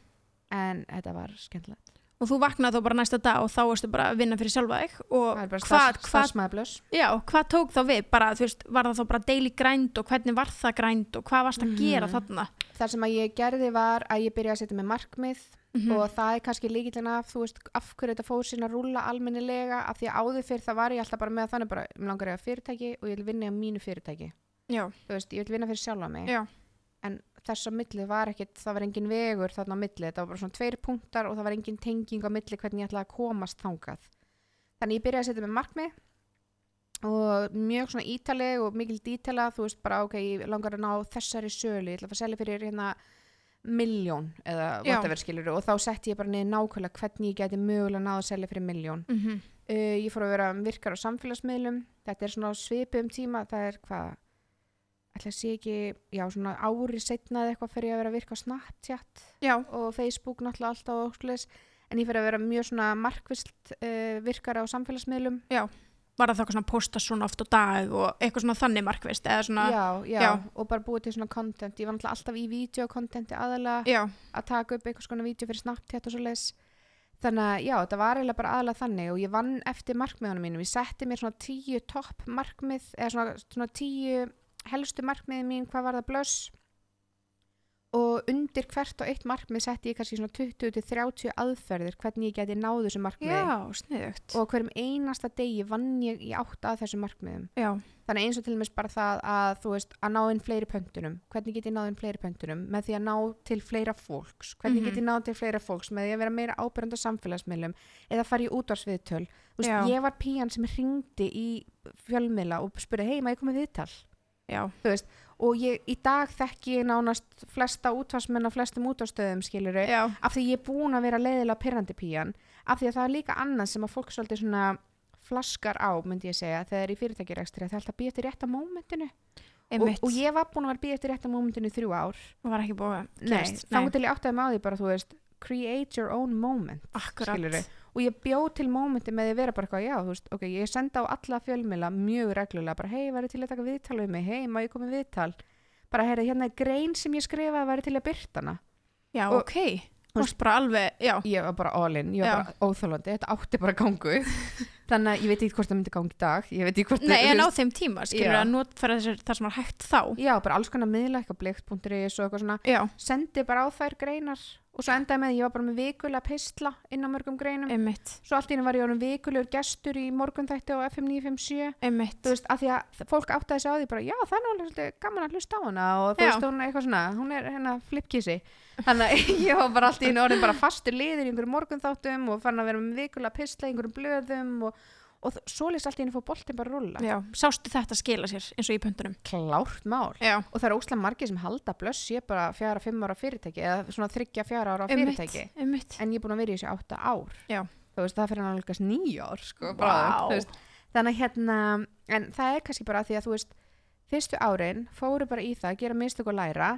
en þetta var skemmtilegt. Og þú vaknaði þá bara næsta dag og þá varstu bara að vinna fyrir sjálfa þig og það bara hvað, hvað, starfsmæðablöss já, hvað tók þá við? Bara, veist, var það þá bara daily grind og hvernig var það grind og hvað varst að gera Mhm. þarna? Það sem að ég gerði var að ég byrjaði að setja með markmið Mhm. og það er kannski líkillin af þú veist, af hverju þetta fór sín að rúlla almennilega af því að áður fyrir það var ég alltaf bara með þannig bara, mér langar ég að fyrirtæki og ég vil vinna á mínu fyrirtæki. Já, þú veist, ég vil vinna fyrir sjálfa mig. Já, þess á milli var ekkit, það var engin vegur þarna á milli, þetta var bara svona tveir punktar og það var engin tenging á milli hvernig ég ætlaði að komast þangað. Þannig ég byrjaði að setja með markmið og mjög svona ítaleg og mikil dítela þú veist bara ok, ég langar að ná þessari sölu, ég ætla að fara að selja fyrir hérna miljón eða whatever skilur og þá setti ég bara niður nákvæmlega hvernig ég geti mögulega náð að selja fyrir miljón mm uh, ég fór að vera virkar á samfélagsmiðlum þetta er svona svipu um tíma það er hvað ætla að sé ekki, já svona ári setna eða eitthvað fyrir að vera að virka Snapchat já, og Facebook náttúrulega alltaf og okkur en ég fyrir að vera mjög svona markvist uh, virkar á samfélagsmiðlum. Var það þá eitthvað svona posta svona oft á dag og eitthvað svona þannig markvist eða svona, já, já, já. og bara búið til svona content. Ég var náttúrulega alltaf í videokontenti aðalega já, að taka upp einhvers konar vídeo fyrir Snapchat og svo leis þannig að já, þetta var eiginlega bara aðalega þannig og ég vann eftir markmiðunum mínum. Ég setti mér svona tíu topp markmið eða svona, svona tíu helstu markmiði mín, hvað var það blöss? Og undir hvert og eitt markmið setti ég kannski svona 20-30 aðferðir hvernig ég geti náðu þessu markmiði. Já, sniðugt. Og hverjum einasta degi vann ég í átt að þessum markmiðum. Já, þannig eins og til dæmis bara það að þú veist að ná inn fleiri pöntunum. Hvernig get ég náð inn fleiri pöntunum? Með því að ná til fleira fólks. Hvernig Mhm. get ég náð til fleira fólks? Með því að vera meira ábyrjandi á samfélagsmiðlum. Eða fara í útvarsviðtöl ég var pían sem ringdi í fjölmiðla og spurði hei maður ég komið viðtal já, og ég, í dag þekki ég nánast flesta útvarsmenn á flestum útvarstöðum skiluru já, af því ég er búin að vera leiðilega pyrrandi pían af því að það er líka annað sem að fólk svolítið svona flaskar á, myndi ég segja þegar í fyrirtækjurekstri að það er alltaf að býja eftir rétta mómentinu. Og, og ég var búin að vera býja eftir rétta mómentinu í þrjú ár. Og var ekki búið að gerast. þannig til ég áttaði með á því bara þú veist create your own moment. Og ég bjó til mómenti með því að vera bara eitthvað, já, þú veist, ok, ég senda á alla fjölmila mjög reglulega, bara hei, væri til að taka viðtal við mig, hei, má ég koma viðtal? Bara, heyra, hérna er grein sem ég skrifaði væri til að byrta hana. Já, Og- ok, þú veist bara alveg já, ég var bara all in, ég var Já. bara óþólandi þetta átti bara gangu þannig að ég veit ekki hvort það myndi gangi í dag ég veit ekki hvort nei, en á þeim tíma skilur Já. að notfæra þessar það sem var hægt þá. Já, bara alls konar blikt.is og eitthvað svona, sendi bara á þær greinar og svo endaði með, því, ég var bara með vikulega pistla inn á mörgum greinum. Einmitt, svo allt í henni var ég orðin vikulegur gestur í morgunþætti á FM 957 einmitt. Þú veist, af því að fólk áttaði sig á því bara, já, það er svolítið gaman að hlusta á hana. Og þú veist, hún er eitthvað svona, hún er hérna flipkissi. Þannig að ég var bara allt í henni orðin bara fastur liður í einhverjum morgunþáttum og fann að vera með vikulega pistla í einhverjum blöðum og, og svo lýst allt í henni fór boltin bara rulla já, sástu þetta skila sér eins og í pöntunum? Klárt mál. Já, og það er óslega margir sem halda blöss ég bara fjara, fimm ára fyrirtæki eða svona þryggja fjara ára fyrirtæki. einmitt. En ég er búin að vera í þessu átta ár. Já. þú veist, það fyrir hann alveg nýja ár sko, veist. þannig að hérna en það er kannski bara því að þú veist fyrstu árin fóru bara í það að gera mistök og læra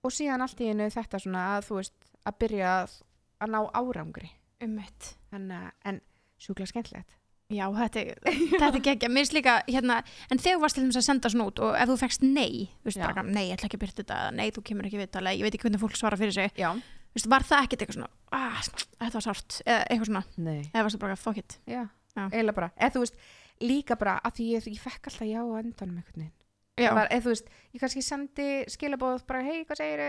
og síðan allt í einu þetta svona að þú veist að byrja að, að ná árangri. Einmitt. Þannig að, en sjúklega skemmtilegt Já, þetta, er- þetta geggja, mér finnst líka hérna, en þegar varst til þess að senda svona út og ef þú fekst nei, þú veist bara nei, ég ætla ekki að byrta þetta, eða, nei, þú kemur ekki við tala, ég veit ekki hvernig fólk svara fyrir sig, veist, var það ekkert eitthvað svona, ah, þetta var sárt, eða eitthvað svona, nei. Eða varstu bara fuck it, já, Já. eiginlega bara. Eða þú veist, líka bara að því ég, ég fekk alltaf já á endanum einhvern veginn. Eða þú veist, ég kannski sendi skilabóð bara, hei, hvað segir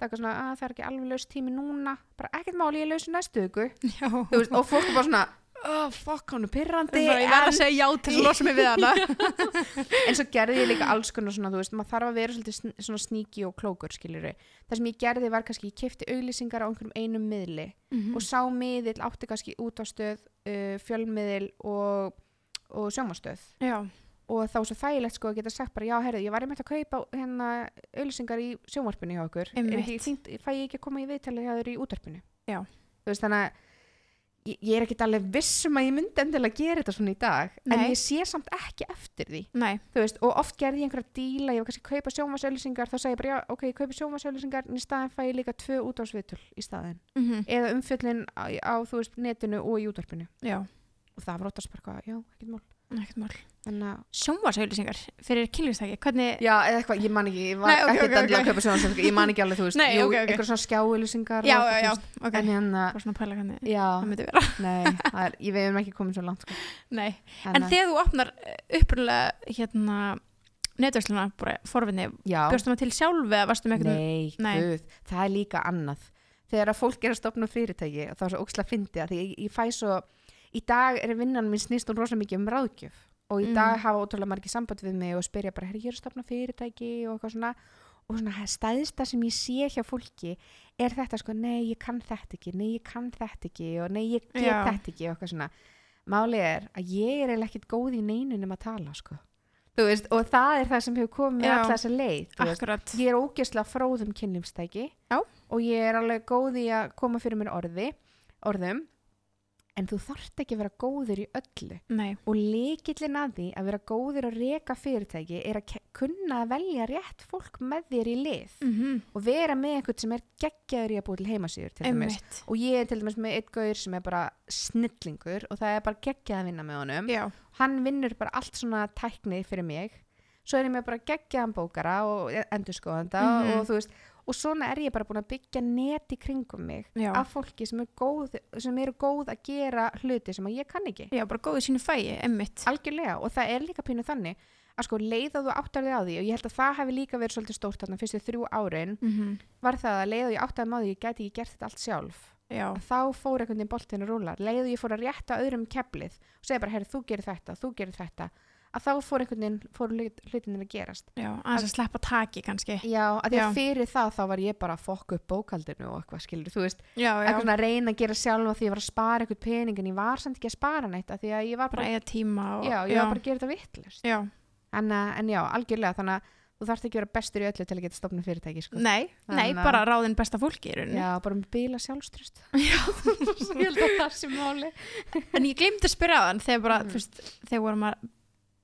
það er eitthvað svona, að það er ekki alveg laus tími núna, bara ekkert máli, ég laus í næstu veist, og fólk er bara svona, oh, fuck, hann er pyrrandi, ég verð að segja já til að losa mig við hana, en svo gerði ég líka alls konar svona, þú veist, maður þarf að vera svolítið sníki og klókur, skiljur það sem ég gerði var kannski, ég kefti auglýsingar á einhverjum einum miðli Mhm. og sá miðill átti kannski út á stöð, uh, fjölmiðil og, og sjómastöð já, og þá er svo þægilegt sko að geta sagt bara já, herrið, ég var einmitt að kaupa hérna auðlýsingar í sjónvarpinu hjá okkur. Ekki fínt, fæ ég ekki að koma í viðtalið hjá þér í útvarpinu? Já. þú veist þannig að ég, ég er ekkit alveg viss um að ég myndi endilega gera þetta svona í dag en Nei. ég sé samt ekki eftir því. Nei, þú veist, og oft gerði ég einhverja díla ég var kannski að kaupa sjónvarsauðlýsingar þá segi ég bara já, ok, ég kaupi sjónvarsauðlýsingar en í staðin fæ ég líka tvö útvarsviðtöl í staðin mm eða umfjöllin á, á veist, netinu og í útvarpinu. Já, og það var eitthvað, já, ekkert mál ekkert mál, en að sjónvarsauðlýsingar fyrir kynlýstæki, hvernig, Já, eða eitthvað, ég man ekki, ég var Nei, ok, ekki ok, endilega ok. að kaupa sjónvarsauðlýsingar, ég man ekki alveg, þú veist, Nei, jú, eitthvað svona skjáauðlýsingar já, já, já, ok, En hérna, bara svona pæla hvernig það myndi vera, nei, það er, ég veit um ekki komin svo langt, sko. nei, en Þannig að- þegar þú opnar upprunlega hérna netversluna, bara forvinni, bjóstum það til sjálf eða varstum eitthvað nei, Nei. guð, það er líka annað. Þegar að fólk er að stopna fyrirtæki, og það er svo óksla fyndi að því ég, ég fæ svo, í dag er vinnan mín snýst hún rosa mikið um ráðgjöf og í Mm. dag hafa ótrúlega margir samband við mig og spyrja bara, herri, ég er að stopna fyrirtæki og eitthvað svona og svona stæðsta sem ég sé hjá fólki er þetta sko, nei, ég kann þetta ekki nei, ég kann þetta ekki og nei, ég get Já. þetta ekki og eitthvað svona Málið er að ég er ekkit góð í neinunum að tala, sko. Veist, og það er það sem hefur komið með alla þessa leið. Ég er ógeðslega fróðum kynlífstæki Já. og ég er alveg góð í að koma fyrir mér orði, orðum, en þú þarft ekki að vera góður í öllu. Nei, Og líkillin að því að vera góður að reka fyrirtæki er að kunna að velja rétt fólk með þér í lið mm og vera með einhvern sem er geggjaður í að búa til heimasýður til dæmis. einmitt. Og ég er til dæmis með eitt gaur sem er bara snillingur og það er bara geggjað að vinna með honum. Já, Hann vinnur bara allt svona tækni fyrir mig. Svo er ég með bara geggjaðan bókara og endurskoðanda Mhm. og þú veist, og svona er ég bara búin að byggja net í kringum mig já. af fólki sem, er góð, sem eru góð að gera hluti sem ég kann ekki. Já, bara góðið sínu fæi, einmitt. algjörlega og það er líka pínu þannig að sko leið að þú áttar þig á því og ég held að það hefði líka verið svolítið stórt þarna fyrstu þrjú árin Mm var það að leið og ég áttaði á því ég gæti ekki gert þetta allt sjálf. Þá fór einhvern veginn boltinn að rúla leið og ég fór að rétta öðrum keflið og segja bara, herri, þú gerir þetta, þú gerir þetta að þá fór einhvern veginn, fór hlut- hlutinir að gerast já, að sleppa taki kannski. já, að því að Já. fyrir það þá var ég bara að fokka upp bókaldinu og eitthvað skilur, þú veist Já, já, eitthvað svona að reyna að gera sjálf því ég var að spara eitthvað pening en ég var samt ekki að spara neitt að því að ég var bara bara, eiga tíma og... já, ég var bara að gera þetta vittlust Já, en, uh, en já, algjörlega þannig að þú þarft ekki að vera bestur í öllu til að geta stopnað fyrirtæki sko. nei, nei, að- bara ráðin besta fólki já, bara með bíla sjálfströst Já. ég held að það sé máli En ég glemdi að spyrja á þann þegar bara, Mhm. þú veist, þegar vorum að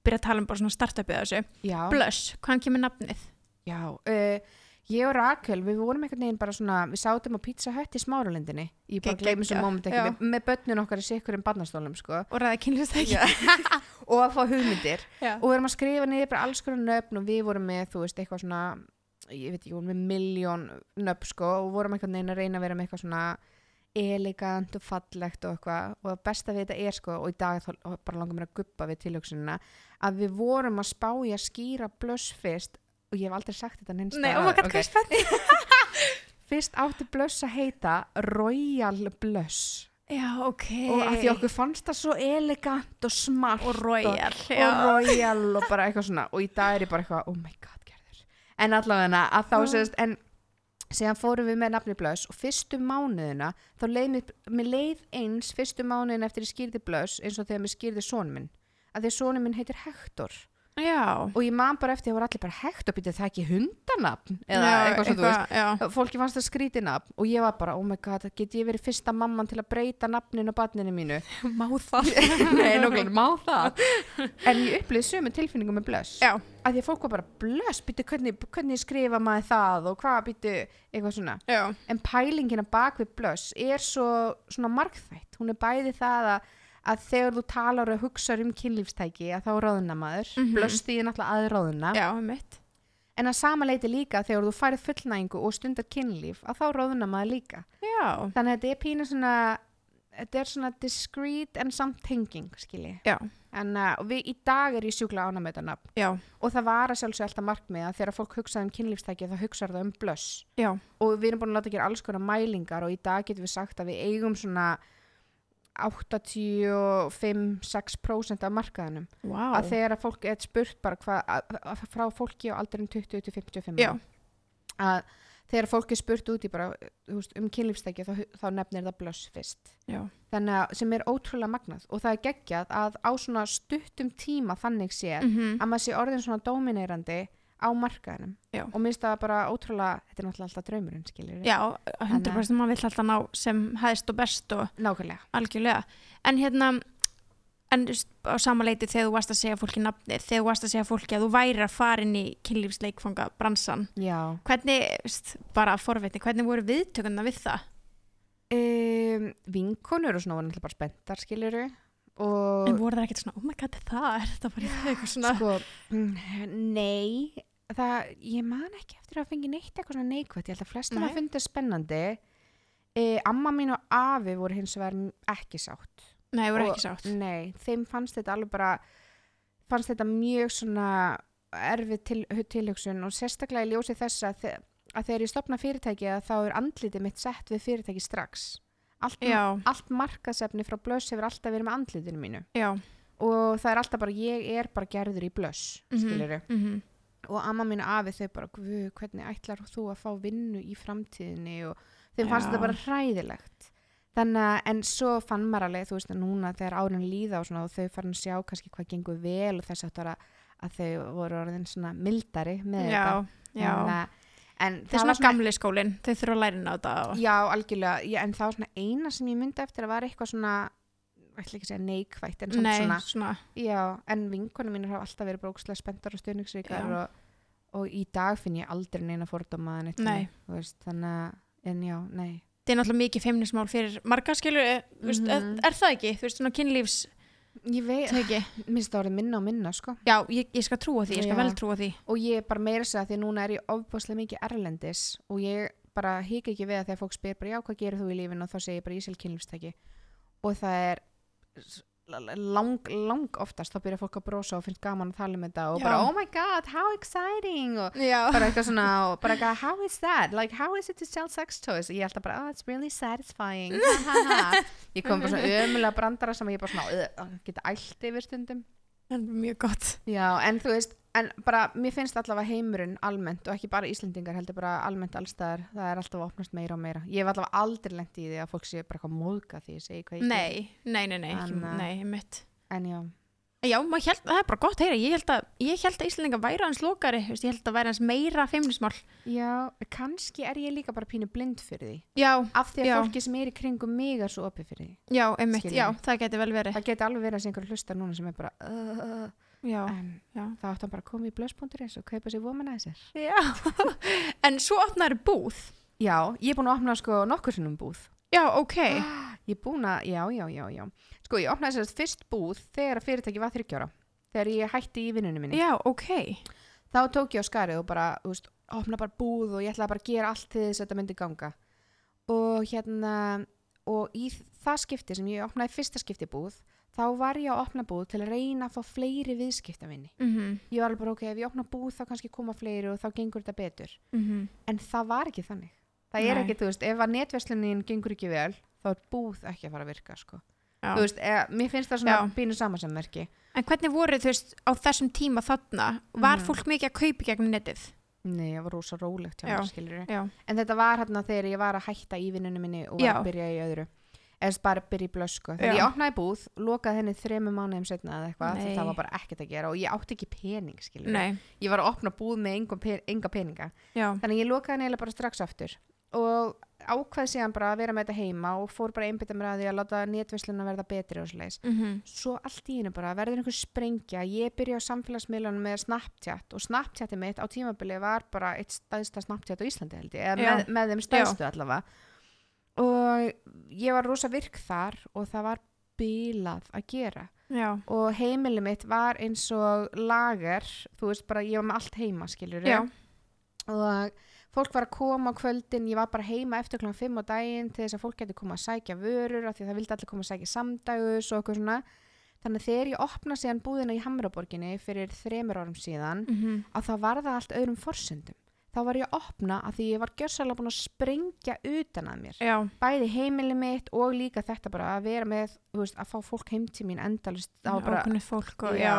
byrja að tala um bara svona startupið þessu. já, Blush, hvaðan kemur nafnið? já uh, ég og Rakel, við vorum einhvern veginn bara svona við sátum á Pizza Hut í Smáralindinni ég bara Geggjað. gleymi svo moment ekki, Já. með, með börnun okkar í sikkurum barnastólum sko. Og ræða kynlistæki. og að fá hugmyndir Já. og við erum að skrifa niður bara alls konar nöfn og við vorum með, þú veist, eitthvað svona ég veit ekki, við vorum með miljón nöfn sko og vorum einhvern veginn að reyna að vera með eitthvað svona elegant og fallegt og eitthvað og það besta við þetta er sko og í dag þá bara langar mér að guppa við tilhugsunina að við vorum að spá í að skýra blöss fyrst og ég hef aldrei sagt þetta neins Nei, oh my god, hvað er spennt? fyrst átti blöss að heita Royal Blöss Já, ok. og að því okkur fannst það svo elegant og smart Og royal. og royal og bara eitthvað svona og í dag er ég bara eitthvað, oh my god, gerður en allavega að þá Já. sést en síðan fórum við með nafni Blöss og fyrstu mánuðina, þá leið mér, mér leið eins fyrstu mánuðina eftir ég skýrði Blöss eins og þegar mér skýrði sonu minn. Að því sonu minn heitir Hector Já. og ég man bara eftir að það voru allir bara Hector býtið það ekki hundanafn eða Já, eitthvað svona, þú veist Já. fólki fannst það skrítið nafn og ég var bara, oh my god, get ég verið fyrsta mamman til að breyta nafninu á barninu mínu Má það. Nei, nokkulega, má það En ég upplýði sömu tilfinningum með blöss Já. að því að fólk var bara blöss býttu hvernig, hvernig skrifa maður það og hvað býttu eitthvað svona Já. en pælingina bak við blöss er svo svona margþætt hún er bæði það að, að þegar þú talar og hugsar um kynlífstæki að þá ráðuna maður, mm Mhm. blöss því er náttúrulega að ráðuna Já, mitt. en að sama leiti líka þegar þú færið fullnægingu og stundar kynlíf að þá ráðuna maður líka Já. þannig að þetta er pínu svona þetta er svona discreet en samt tenging skilji Já. en uh, við, í dag er ég sjúkla ána með þetta nafn Já. og það var að sjálfsög alltaf markmið að þegar fólk hugsaði um kynlífstæki þá hugsaði það um blöss Já. og við erum búin að láta gera alls konar mælingar og í dag getum við sagt að við eigum svona 85-6% af markaðanum Vá. að þegar að fólk er spurt bara hvað að- að- frá fólki á aldurinn 20-55 Já. að þegar fólk er spurt út í bara veist, um kynlífstæki þá, þá nefnir það blöss fyrst Já. þannig að sem er ótrúlega magnað og það er geggjað að á svona stuttum tíma þannig séð Mhm. að maður sé orðin svona dominerandi á markaðinum Já. og minnst það bara ótrúlega þetta er náttúrulega alltaf draumurinn skiljur Já, 100% maður vill alltaf ná sem hæðst og best og nákvæmlega algjörlega. En hérna, en á sama leiti þegar þú varst að segja fólki nafnið, þegar þú varst að segja fólki að þú væri að fara inn í kynlífsleikfanga bransan, já hvernig, veist, bara forveitni, hvernig voru viðtökuna við það? um, vinkonur og svona voru náttúrulega bara spenntar skiljur En voru það ekkert svona, oh my god, það er þetta bara í það eitthvað svona? sko, mm, nei það, ég man ekki eftir að fengi neitt eitthvað svona neikvætt, ég held að flestum Nei. að fundi spennandi e, amma mín og afi voru hins vegar ekki sátt Nei, voru ekki sátt. nei, þeim fannst þetta alveg bara fannst þetta mjög svona erfið til, tilhugsun og sérstaklega í ljósi þess að, þe að þegar ég stopna fyrirtæki að þá er andlitið mitt sett við fyrirtæki strax allt, allt markaðsefni frá blöss hefur alltaf verið með andlitinu mínu já. og það er alltaf bara, ég er bara gerður í blöss, mm Mhm, mhm. Og amma mín afi þau bara, hvernig ætlar þú að fá vinnu í framtíðinni og þeim fannst þetta bara hræðilegt þannig að en svo fann maður alveg þú veist að núna þegar árin líða og, svona, og þau farin að sjá kannski hvað gengur vel og þess aftur að, að þau voru orðin svona mildari með já, þetta já. en, að- en Það er svona gamli skólinn, þau þurfa að læra inn á þetta. Já, algjörlega, já, en það var svona eina sem ég myndi eftir að var eitthvað svona ætla ekki að segja neikvætt en Nei, svona, svona, já, en vinkonum mínir hafa alltaf verið brókslega spenntar og stuðningsríkar Já. og, og í dag finn ég aldrei neina fordóma þannig að, en já, nei þetta er náttúrulega mikið feimnismál fyrir marga skilur, mm Mhm. er, er það ekki? Þú veist, svona kynlífs Ég veit, minnst það orðið minna og minna, sko Já, ég, ég skal trúa því, ég skal Já. vel trúa því. og ég er bara meira að segja því að núna er ég ofbáslega mikið erlendis og ég bara hika ekki við að þegar fólk spyr bara já, hvað gerir þú í lífinu og þá segir ég bara ég sel kynlífstæki og það er lang, lang oftast þá byrja fólk að brosa og finnst gaman að tala um þetta og Já. bara oh my god, how exciting og Já. bara eitthvað svona bara eitthvað, how is that, like how is it to sell sex toys og ég held að bara, oh it's really satisfying ha, ha, ha. ég kom bara svona ömulega brandara sem ég bara svona geta ælt yfir stundum Það er mjög gott. Já, en þú veist, en bara mér finnst allavega heimurinn almennt og ekki bara Íslendingar heldur bara almennt allstaðar það er alltaf að opnast meira og meira ég hef allavega aldrei lent í því að fólk sé bara eitthvað móðga því ég segi hvað ég Nei, nei, nei, nei, ekki, Anna. nei, mitt. en já, Já, held, það er bara gott að heyra, ég held að, ég held að Íslandinga væri hans veist, ég held að væri hans meira feimnismál. já, kannski er ég líka bara pínu blind fyrir því Já, af því að Já. fólki sem er í kringum mig er svo opið fyrir því já, einmitt, já, það geti vel verið. það geti alveg verið að sé einhver hlustar núna sem er bara uh, Já, en já. þá átt hann bara að koma í blöss.is og kaupa sér womanizer Já, en svo opnar búð. já, ég er búin að opna sko nokkur sinnum búð Já, ok. Ég er búin að, já, já, já, já. Sko, ég opnaði sérst fyrst búð þegar að fyrirtæki var þryggjára. Þegar ég hætti í vinnunni minni. Já, ok. Þá tók ég á skarið og bara, þú veist, opna bara búð og ég ætlaði bara að gera allt þess að þetta myndi ganga. Og hérna, og í það skipti sem ég opnaði fyrsta skipti búð, þá var ég að opna búð til að reyna að fá fleiri viðskiptavinni. Mm Ég var alveg bara, ok, ef ég opna búð þá kannski koma fleiri og þá gengur þetta betur. -hmm. En það var ekki þannig. Það er Nei. ekki, þú veist, ef að netverslunin gengur ekki vel, þá er búð ekki að fara að virka, sko. Já. þú veist, eða, mér finnst það svona Já. bínu samansammerki En hvernig voru, þú veist, á þessum tíma þarna, var Mhm. fólk mikið að kaupa gegnum netið? Nei, það var rosa rólegt hjá Já. mér, skilur Já. En þetta var hérna þegar ég var að hætta í vinnunni minni og var Já. að byrja í öðru eða bara að byrja í blösku Já. þegar ég opnaði búð, lokaði henni þremu mánuðum setna eða eitthvað, Nei. því það var bara ekkert að gera og ég átti ekki pening, skilur Nei, ég var að opna búð með enga, enga peninga já, þannig að ég lokaði henni eiginlega bara strax aftur og ákvaði síðan bara að vera með þetta heima og fór bara einbytta mér að því að láta netvisluna verða betri og svoleiðis. Mm svo allt í hennu bara verður einhver sprengja ég byrja á samfélagsmiðlunum með Snapchat og Snapchati mitt á tímabili var bara eitt stæðsta Snapchat á Íslandi held ég eða með, með þeim stæðstu allavega. Og ég var rosa virk þar og það var bílað að gera. Já, og heimili mitt var eins og lager þú veist bara ég var með allt heima skilur já, og fólk var að koma á kvöldin ég var bara heima eftir kl. 5 á daginn til þess að fólk geti koma að sækja vörur af því að það vildi allir koma að sækja samdægus og eitthvað svona. Þannig að þegar ég opna síðan búðina í Hamraborginni fyrir þremur árum síðan mm að þá var það allt öðrum forsendum. Þá var ég að opna að því ég var gjörsalega búin að sprengja utan að mér. Já, bæði heimili mitt og líka þetta bara að vera með, þú veist, að fá fólk heim til mín endalist á bara ákveðnið fólk og Já. já,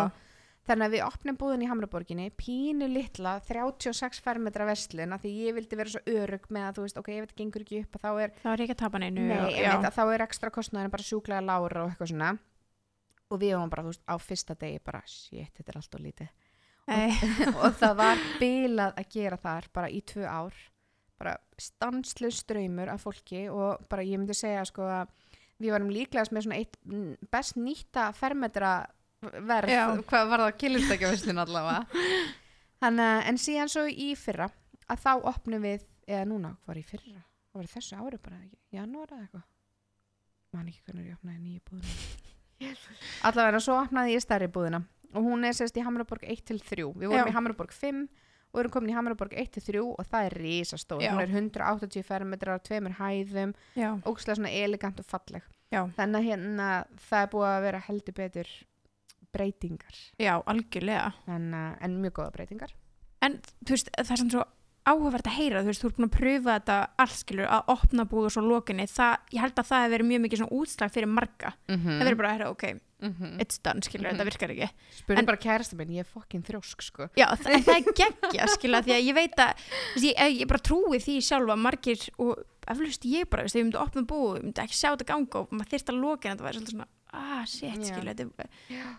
Þannig að við opnum búðin í Hamraborginni, pínu litla, 36 fermetra verslun, af því ég vildi vera svo örug með að þú veist, ok, ef þetta gengur ekki upp að þá er, það var ekki að tapa neinu nei, og, að þá er ekstra kostnaðin bara sjúklega lára og eitthvað svona. Og við varum bara, þú veist, á fyrsta degi bara, shit, þetta er allt og lítið. Nei, og það var bilað að gera þar bara í tvö ár, bara stanslu ströymur af fólki og bara ég myndi segja sko að við varum líklegast með svona eitt best nýtta fermetra verð, Já. hvað var það kilurstækjavislun allavega? Þannig, en síðan svo í fyrra að þá opnum við, eða núna var í fyrra, það var í þessu ári bara ekki, janúar eða eitthvað? Man ekki hvernig ég opnaði nýju búðina. Allavega svo opnaði ég stærri búðina. Og hún er sérst í Hamraborg 1 til 3 við vorum Já. í Hamraborg 5 og erum komin í Hamraborg 1 til 3 og það er risastór, Já. hún er 180 fermetrar á tveimur hæðum, já, ógstlega svona elegant og falleg. Já, þannig að hérna það er búið að vera heldur betur breytingar. Já, algjörlega. En, en mjög góða breytingar. En þú veist, það er svona svo áhugavert að heyra, þú veist, þú ert búin að pröfa þetta allt skilur, að opna búð og svo lokinni það, ég held að það hefur verið mjög mikið svona útslag fyrir marga, Mhm. það verður bara að heyra, ok, Mhm. it's done, skilur, Mhm. þetta virkar ekki Spurðu bara kærasta minn, ég er fokkin þrjósk sko Já, það, en það er geggja, skilja, því að ég veit að veist, ég, ég bara trúi því sjálfa að margir og eflaust ég bara, þú veist, ef ég myndi opna búð, ég myndi ekki sjá þetta ganga og maður þyrst að en þetta væri svolítið svona, ah, shit, Já. skilja, þetta,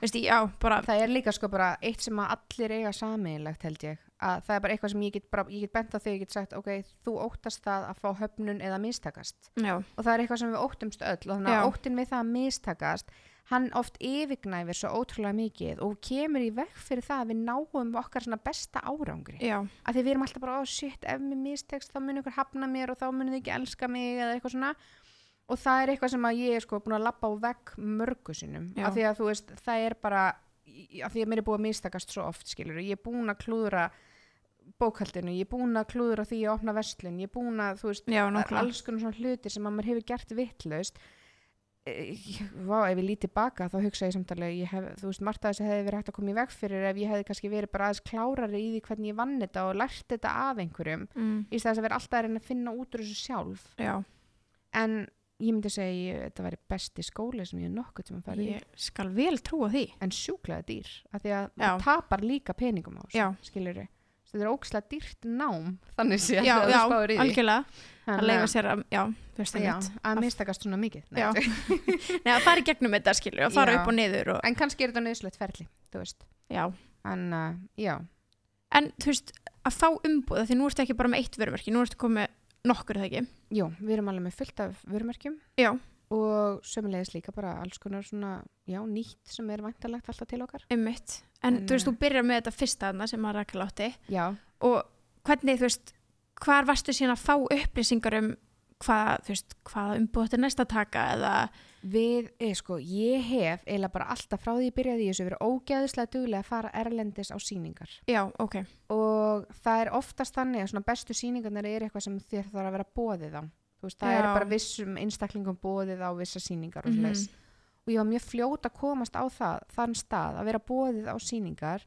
veist, ég, já, bara, Það er líka sko bara eitt sem að allir eiga sameinlegt held ég að það er bara eitthvað sem ég get, bara, ég get bent á þig ég get sagt, ok, þú óttast það að fá höfnun eða mistakast. Já, og það er eitthvað sem við óttumst öll og þannig að óttin við það að mistakast hann oft yfirgnæfir svo ótrúlega mikið og kemur í veg fyrir það að við náum okkar besta árangri. Já, að því við erum alltaf bara, oh shit, ef mér mistekst þá mun ykkur hafna mér og þá mun þið ekki elska mig eða eitthvað svona. Og það er eitthvað sem að ég er sko búin að lappa á vegg mörgu sinnum. Já. af því að þú veist, það er bara af því að mér er búið að mistakast svo oft skilur ég er búin að klúðra bókaldinu, ég er búin að klúðra því að opna verslun, ég er búin að, þú veist já, er alls konar svona hlutir sem að maður hefur gert vittlaust Vá, ef ég lítið baka þá hugsa ég samtalið, ég hef, þú veist, margt að þessi hefði verið hægt að koma í veg fyrir ef ég hefði kannski verið bara aðeins klárari í því hvernig ég vann þetta og lært þetta af einhverjum. Mm, í þess að vera alltaf að reyna að finna út úr þessu sjálf. Já, en ég myndi segja að þetta væri besti skóli sem ég hef nokkuð sem að fara í. Ég skal vel trúa því, en sjúklega dýr, af því að Já. maður tapar líka peningum á þessu, skilur þetta er ókslega dýrt nám þannig sé já, að já, þú spáir í. því algjörlega, að leifa sér að, já, það já, að mistakast svona mikið. Nei, Já. Nei, að fara í gegnum þetta, skilur, að fara Já. upp og niður og, en kannski er þetta nöðslegt ferli þú veist, já, en uh, já. En þú veist, að fá umbúð því nú ertu ekki bara með eitt vörumerki, nú ertu komið nokkur það ekki, Jú, við erum alveg með fullt af vörumerkjum. Já, og sömulegis líka bara alls konar svona, já, nýtt sem er vantarlegt alltaf til okkar. ummitt en, En, þú veist, eh, þú byrjar með þetta fyrsta þarna sem að Rakel átti. Já, og hvernig, þú veist, hvar varstu síðan að fá upplýsingar um hvað, þú veist, hvaða umbúð þetta er næst að taka eða, við, eh, sko, ég hef eiginlega bara alltaf frá því ég byrjaði í þessu verið ógeðislega duglega að fara erlendis á síningar já, ok. Og það er oftast þannig að svona bestu síningarnir er eitthvað sem þér þarf að vera bóðið á. Þú veist, það Já. er bara vissum einstaklingum bóðið á vissa síningar og Mhm. svoleiðis. og ég var mjög fljót að komast á það, þann stað að vera bóðið á síningar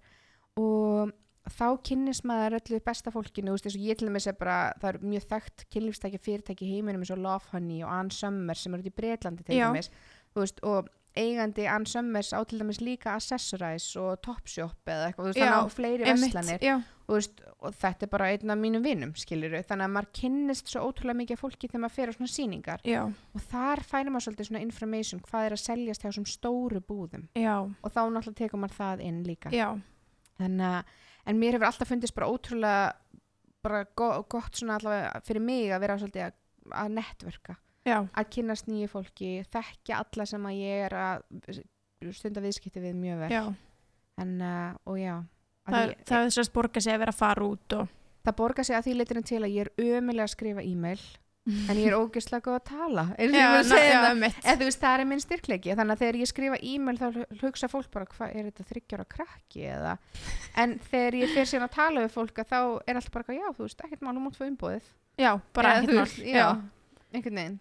og þá kynnist maður öllu besta fólkinu, veist, ég til dæmis er bara, það er mjög þekkt kynlífstækja fyrirtæki heiminum eins og Love Honey og Ann Summers sem eru út í Breitlandi til dæmis, þú veist, og eigandi Ann Summers á til dæmis líka Accessorize og Topshop eða eitthvað, þú veist, Já, þannig á fleiri og, veist, og þetta er bara einn af mínum vinnum þannig að maður kynnist svo ótrúlega mikið fólki þegar maður fer á svona síningar já, og þar færir maður svolítið svona information hvað er að seljast hjá svona stóru búðum. Já, og þá náttúrulega tekur maður það inn líka. Að, en mér hefur alltaf fundist bara ótrúlega bara go gott svona allavega fyrir mig að vera svolítið að, að netverka já, að kynnast nýju fólki, þekkja alla sem að ég er að stunda viðskipti við mjög vel. En, uh, og já Það, því- það er að borga sig að vera að fara út og það borgar sig að því leitinu til að ég er ömulega að skrifa e-mail en ég er ógeðslega góð að tala ég já, segja já, eða þú veist það er minn styrkleiki þannig að þegar ég skrifa e-mail þá hugsa fólk bara hvað er þetta þryggjára krakki eða? En þegar ég fer síðan að tala við fólk þá er alltaf bara já þú veist ekkert málum út fyrir umbúðið já, bara ekkert mál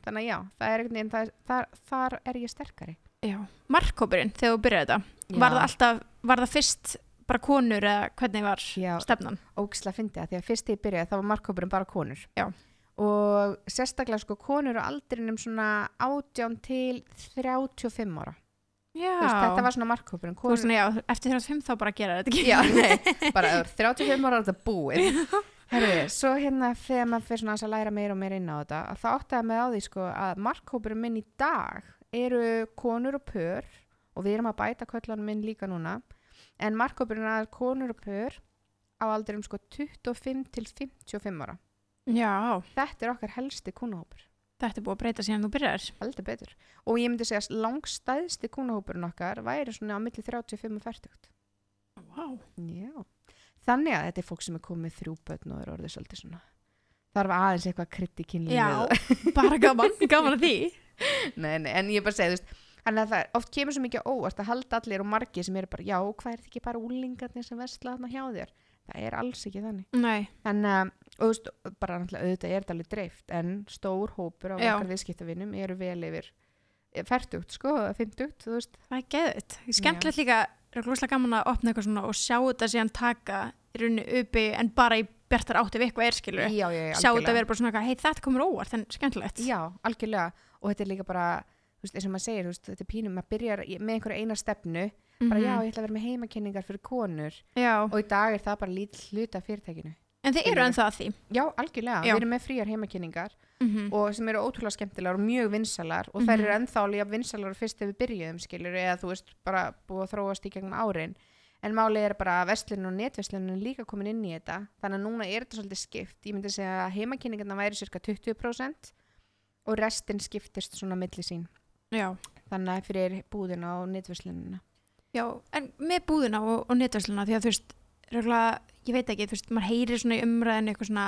þannig að já það er einhvern veginn, það er, þar, þar er ég sterkari. Já. markkópurinn þegar þú byrjaði þetta var það alltaf, var það fyrst bara konur eða hvernig var já, stefnan? ógislega fyndi að því að fyrst þegar ég byrjaði þá var markkópurinn bara konur. Já. og sérstaklega sko konur á aldrinum svona 18 til 35 ára. Veist, þetta var svona markkópurinn já, eftir 35 þá bara gera þetta ekki. Já, nei, bara ef þú ert 35 ára er þetta búið. Herri, svo hérna þegar maður fyrir svona að læra meira og meira inn á þetta að það átti að með á því sko að markkópurinn minn í dag eru konur og pör og við erum að bæta köllanum minn líka núna en markkópurinn er að konur og pör á aldrinum sko 25 til 55 ára. Já, þetta er okkar helsti kúnahópur þetta er búið að breyta síðan þú byrjar. Heldur betur. Og ég myndi segja að langstæðsti kúnahópurinn okkar væri svona á milli 35 og 40 wow. Já, þannig að þetta er fólk sem er komið þrjú börn og er orðið svolítið svona þarf aðeins eitthvað kynlífið já, bara gaman gaman að því. Nei, nei, en ég bara segi, þú veist þannig að það oft kemur svo mikið óvart að halda allir og margir sem eru bara, já, hvað er þetta ekki bara úlingarnir sem versla þarna hjá þér? Það er alls ekki þannig. Nei, en, og þú veist, bara náttúrulega auðvitað er þetta alveg dreift, en stór hópur á okkar viðskiptavinum eru vel yfir færtugt, sko, fimmtugt, þú veist. Það er geðut skemmtilegt líka, er glúslega gaman að opna eitthvað svona og sjá þetta síðan taka í rauninni uppi en bara í bjartar átti við eitthvað er skilur já, já, já, sjá þetta algjörlega. vera bara svona eitthvað, hei þetta komur óvart en skemmtilegt. Já, algjörlega. Og þetta er líka bara, þú veist, eins og maður segir þú veist, þetta er pínum, maður byrjar með einhverja eina stefnu bara já, ég ætla að vera með heimakenningar fyrir konur. Mhm. já. og í dag er það bara lítill hluta af fyrirtækinu. En þið eru ennþá að því? Já, algjörlega, Já. við erum með fríar heimakenningar mm og sem eru ótrúlega skemmtilegar og mjög vinsalar og þær Mhm. eru ennþá jafn vinsalar fyrst þegar við byrjuðum skilur eða þú veist bara búið að þróast í gegnum árin. En málið er bara að vestlun og netveslun er líka komin inn í þetta. Þannig að núna er þetta svolítið skipt. Ég myndi segja að heimakynningarna væri cirka 20% og restin skiptist svona milli sín já. þannig að fyrir búðina og netverslunina. Já, en með búðina og, og netversluna því að þú veist, regla, ég veit ekki þú veist, maður heyrir svona í umræðinu eitthvað svona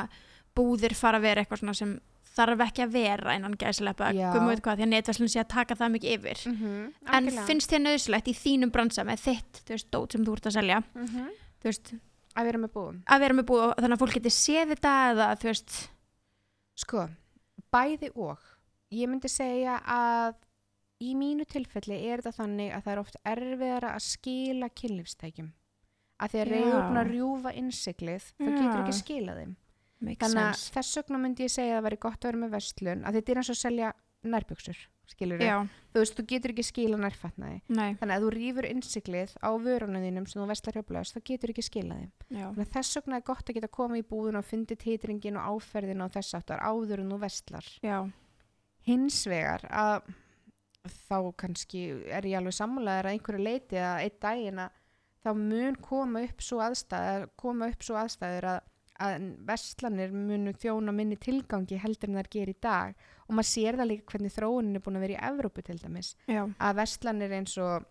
búðir fara að vera eitthvað svona sem þarf ekki að vera innan gæslepa Já. hvað, hvað, því að netverslun sé að taka það mikið yfir. Mm -hmm, en finnst þér nöðslegt í þínum bransa með þitt, þú veist, dót sem þú ert að selja? Mm þú veist, að vera með búðum. að vera með búð og þannig að fólk geti séð þetta eða þú veist, Sko, bæði og. Ég myndi segja að í mínu tilfelli er þetta þannig að það er oft erfiðara að skila kynlífstækjum. Að því að Já. reyður búin að rjúfa innsiklið, þá getur ekki skilað þeim. makes Þannig að sense þess vegna myndi ég segja að það væri gott að vera með vestlun, að þetta er eins og að selja nærbjöksur, skilur já, Þú veist, þú getur ekki skila nærfatnaði. nei, Þannig að þú rýfur innsiklið á vörunum þínum sem þú vestlar hjá blöðs, þá getur ekki skilað þeim. Þannig að þess vegna er gott að geta komið í búðun og fundið titringin og áferðin og þess aftar áður en þú vestlar. já hins vegar að þá kannski er ég alveg sammálaður að einhverju leiti að einn daginn að þá mun koma upp svo aðstæður koma upp svo aðstæður að, að vestlanir munu þjóna minni tilgangi heldur en þær gerir í dag. Og maður sér það líka hvernig þróunin er búin að vera í Evrópu til dæmis. Já, að vestlanir eins og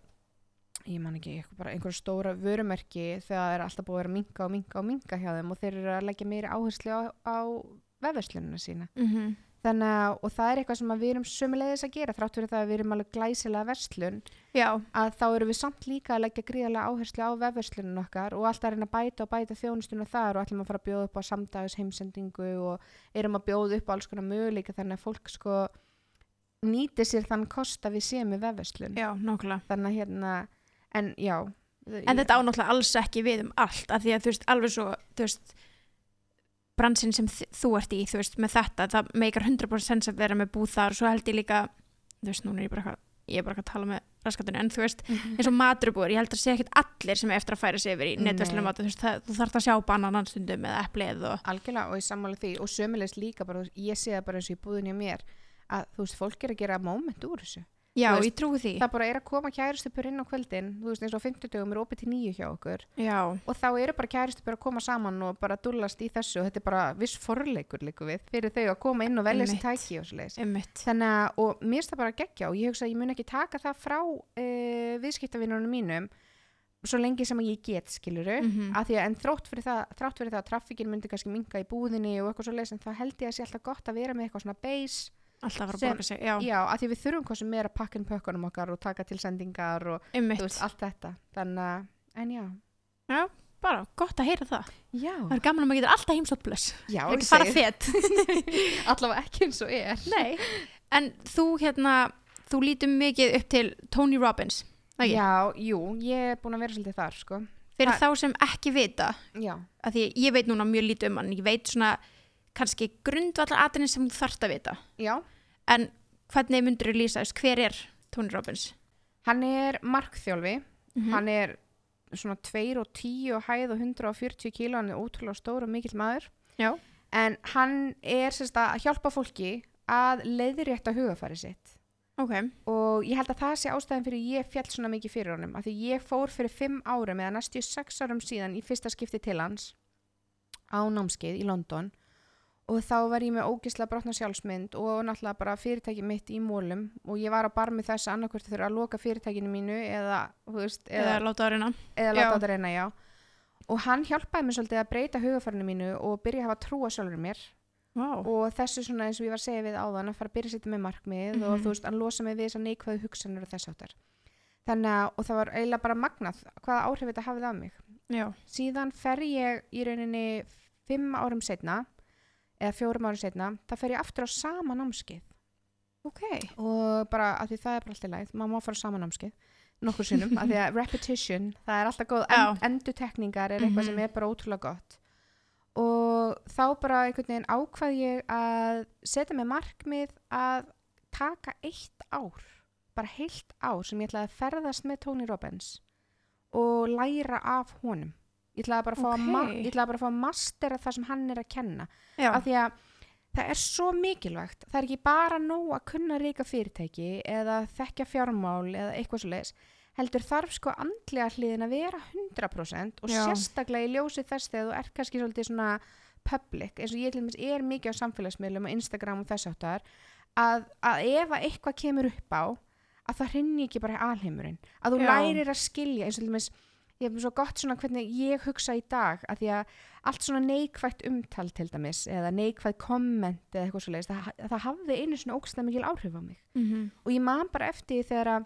ég man ekki, einhverju stóra vörumerki þegar það er alltaf búið að vera að minka og minka og minka hjá þeim og þeir eru að leggja meiri áherslu á, á vefverslunina sína. Mm Þannig að, og það er eitthvað sem við erum sömulegðis að gera, þrátt fyrir það að við erum alveg glæsilega verslun, já, að þá erum við samt líka að leggja gríðarlega áherslu á vefverslunum okkar og alltaf reyna að bæta og bæta þjónustuna þar og ætlum að fara að bjóða upp á samdags heimsendingu og erum að bjóða upp á alls konar möguleika þannig að fólk sko nýti sér þann kost að við séum með vefverslun. já, nákvæmlega Þannig að hérna, en já. en þetta ánáttúrulega alls ekki við um allt af því að þú veist, alveg svo þú veist, bransin sem þú ert í þú veist, með þetta, það meikar 100% sens að vera með búð þar og svo held ég líka þú veist, núna er ég bara eitthvað ég er bara eitthvað að tala með raskatunni, en þú veist Mhm. eins og maturubúður, ég held að sé ekkert allir sem er eftir að færa sig yfir í Nei. netverslunum þú þú þarf að sjá bananan stundum eða eplið og Algjörlega og ég sammála því og sömulegis líka bara, ég sé það bara eins og í búðinni á mér að þú veist, fólk er að gera moment úr þessu. Já, veist, ég trúi því. það bara er að koma kæristupur inn á kvöldin þú veist eins og á 50 dögum er opið til nýju hjá okkur. Já, og þá eru bara kæristupur að koma saman og bara dullast í þessu og þetta er bara viss forleikur líku við fyrir þau að koma inn og velja Einmitt. tæki og ummitt þannig að, og mér finnst það bara geggja og ég hugsa að ég mun ekki taka það frá uh, viðskiptavinnunum mínum svo lengi sem að ég get skiluru Mhm. að því að en þrótt fyrir það, þrátt fyrir það að traffíkin myndi kannski minga í búðinni og eitthvað svo leiðis en þá held ég að sé alltaf gott að vera með eitthvað svona base alltaf að fara að borga sig, já, já, að því við þurfum hvað sem er að pakka inn pökkunum okkar og taka til sendingar og veist, allt þetta. Þannig að, en já. Bara gott að heyra það. Já, það er gaman að maður getur alltaf heimsótt blöss já ekki fara fett allavega ekki eins og er. Nei, en þú hérna þú lítum mikið upp til Tony Robbins ekki? já, jú, ég er búin að vera svolítið þar sko. fyrir það- þá sem ekki vita. Já, að því ég veit núna mjög lítið um hann. Ég veit svona kannski grundvallar aðeins sem þú þarft að vita. Já. En hvernig myndur þú lýsa þess hver er Tony Robbins? Hann er markþjálfi. Mhm. hann er svona 2 og 10 og hæð og 140 kíló hann er ótrúlega stór og mikill maður. Já. en hann er sérst að hjálpa fólki að leiðrétta hugafæri sitt. Ok, og ég held að það sé ástæðin fyrir ég fjall svona mikið fyrir honum af því ég fór fyrir 5 árum eða næstu 6 árum síðan í fyrsta skipti til hans á námskeið í London og þá var ég með ógislega brotna sjálfsmynd og náttúrulega bara fyrirtæki mitt í mólum og ég var á barmi þess að annarkvort þurfa að loka fyrirtækinu mínu eða, veist, eða eða, láta á reyna. eða láta þetta reyna, já. Og hann hjálpaði mér svolítið að breyta hugafærinu mínu og byrja að hafa trúa sjálfur mér. Wow. og þessu svona eins og ég var að segja við áðan að fara að byrja að setja með markmið og Mhm. þú veist að losa mig við þessar neikvæðu hugsanir og þess áttar þannig að, og það var eiginlega bara magnað hvaða áhrif þetta hafið á mig. Já, síðan fer ég í rauninni fimm árum setna eða fjórum árum setna, það fer ég aftur á sama námskeið. Ok. Og bara að því það er bara alltaf læð maður má fara á sama námskeið nokkur sinnum, að því að repetition, það er alltaf góð end, endutekningar er eitthvað Mhm. sem er bara ótrúlega gott. Og þá bara einhvern veginn ákvað ég að setja mig markmið að taka eitt ár bara heilt ár sem ég ætlaði að ferðast með Tony Robbins og læra af honum ég ætlaði bara að fá, að, að, fá að mastera það sem hann er að kenna Já, af því að það er svo mikilvægt það er ekki bara nóg að kunna ríka fyrirtæki eða þekkja fjármál eða eitthvað svo leiðis heldur þarf sko andlega hliðin að vera 100% og Já. sérstaklega í ljósi þess þegar þú ert kannski svolítið svona public, eins og ég til dæmis er mikið á samfélagsmiðlum og Instagram og þess áttar að, að ef að eitthvað kemur upp á að það hrinni ekki bara alheimurinn að þú Já. lærir að skilja eins og til dæmis ég hef svo gott svona hvernig ég hugsa í dag að því að allt svona neikvætt umtal til dæmis eða neikvætt komment eða eitthvað svo leiðist, það, það hafði einu svona ógstlega mikil áhrif á mig Mhm. og ég man bara eftir því þegar að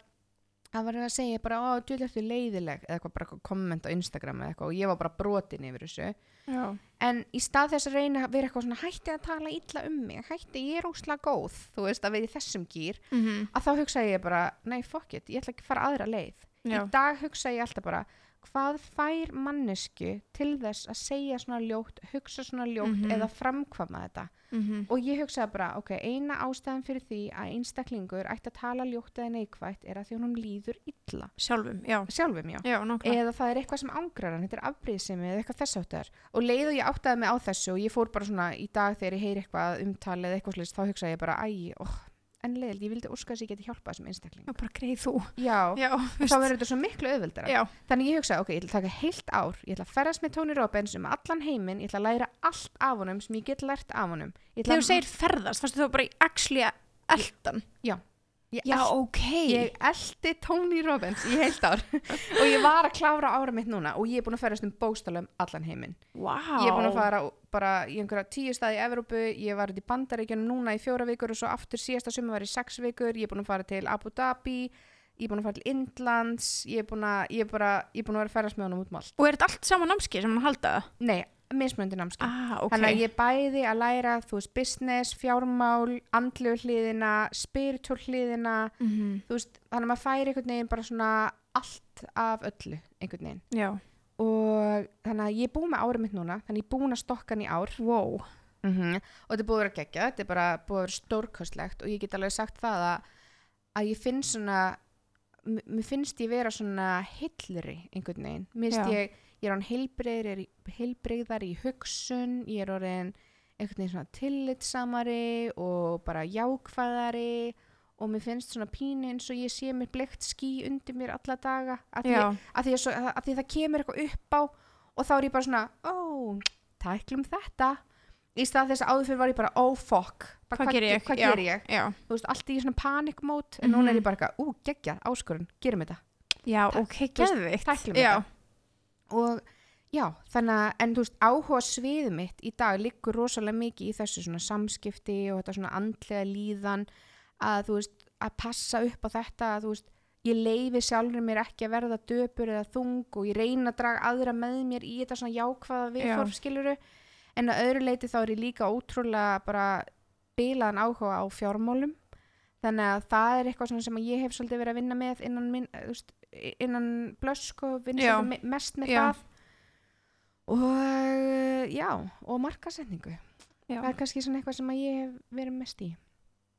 það var að segja bara, ó, djúlega eftir leiðileg eða eitthvað bara komment á Instagram eða eitthvað og ég var bara brotin yfir þessu já, en í stað þess að reyna að vera eitthvað svona hætti að tala illa um mig, hætti ég er óslega góð þú veist að vera í þessum gýr Mhm. að þá hugsa ég bara, nei fuck it, ég ætla ekki að fara aðra leið já. í dag hugsa ég alltaf bara hvað fær mannesku til þess að segja svona ljótt, hugsa svona ljótt Mhm. eða framkvama þetta? Mhm. og ég hugsaði bara, ok, eina ástæðan fyrir því að einstaklingur ætti að tala ljótt eða neikvætt er að því honum líður illa. Sjálfum, já, sjálfum já. Já, eða það er eitthvað sem ángrar hann, þetta er afbrýðsemi eða eitthvað þess áttar og leið og ég áttaði mig á þessu og ég fór bara svona í dag þegar ég heyri eitthvað umtal eða eitthvað slist, þá hugsaði ég bara, æ, oh, en leiðild, ég vildi óska þess að ég geti hjálpað þessum einstakling Já, bara greið þú. Já, Já, þá verður þetta svo miklu auðveldara. Já, Þannig ég hugsaði, ok, ég ætla að taka heilt ár, ég ætla að ferðast með Tony Robbins um allan heiminn, ég ætla að læra allt af honum sem ég get lært af honum. Þegar þú segir ferðast, fannst þú bara í actually að eldan ég, Já, elt- ok ég eldi Tony Robbins í heilt ár og ég var að klára ára mitt núna og ég er búin að ferðast um bóstalum allan heiminn. Vá Ég er búin að fara bara í einhverja tíu staði í Evrópu, ég var í Bandaríkjunum núna í fjóra vikur og svo aftur síðasta summa var í sex vikur, ég er búin að fara til Abu Dhabi, ég er búin að fara til Indlands, ég er búin að, ég er bara, ég er búin að vera að ferðast með honum út um allt. Og er þetta allt saman námski sem hann halda það? Nei, mismunandi námskeið. Ah, ok Þannig að ég bæði að læra, þú veist, business, fjármál, andlu hliðina, spiritual hliðina, Mhm. þú veist, þannig að maður færi einhvern veginn bara svona allt af öllu, einhvern veginn. Já, Og þannig að ég er búin með árið mitt núna, þannig ég er búin að stokka hann í ár. wow Og þetta er búið að vera geggja, þetta er bara búið að vera stórkostlegt og ég get alveg sagt það að, að ég finn svona, mér finnst ég vera svona hillri einhvern veginn. Mér finnst ég, ég er hann heilbreyðar, heilbreyðar í hugsun, ég er orðin einhvern veginn svona tillitsamari og bara jákvæðari og mér finnst svona pínu eins og ég sé mér bleikt ský undir mér alla daga að því, Já, að því, að svo, að því það kemur eitthvað upp á og þá er ég bara svona ó, tæklum þetta í stað þess að áður fyrir var ég bara ó fuck, bara, Hvað geri ég? hvað Já. geri ég? já þú veist, allt í svona panikmót en núna er Mhm. ég bara eitthvað, ú, geggjað, áskorun, gerum þetta Já, Ta- ok, geðvikt tæklum Já, þetta og já, þannig að en þú veist, áhuga sviðið mitt í dag liggur rosalega mikið í þessu svona samskipti og þetta svona andlega líðan að þú veist, að passa upp á þetta að þú veist, ég leifi sjálfur mér ekki að verða döpur eða þung og ég reyna að draga aðra með mér í þetta svona jákvæða viðhorfskiluru en að öðru leiti þá er ég líka ótrúlega bara bilaðan áhuga á fjármálum. Þannig að það er eitthvað sem ég hef svolítið verið að vinna með innan, minn, veist, innan blösk og vinna Já. svolítið me- mest með Já. það og já, og markasetningu já. það er kannski svona eitthvað sem ég hef verið mest í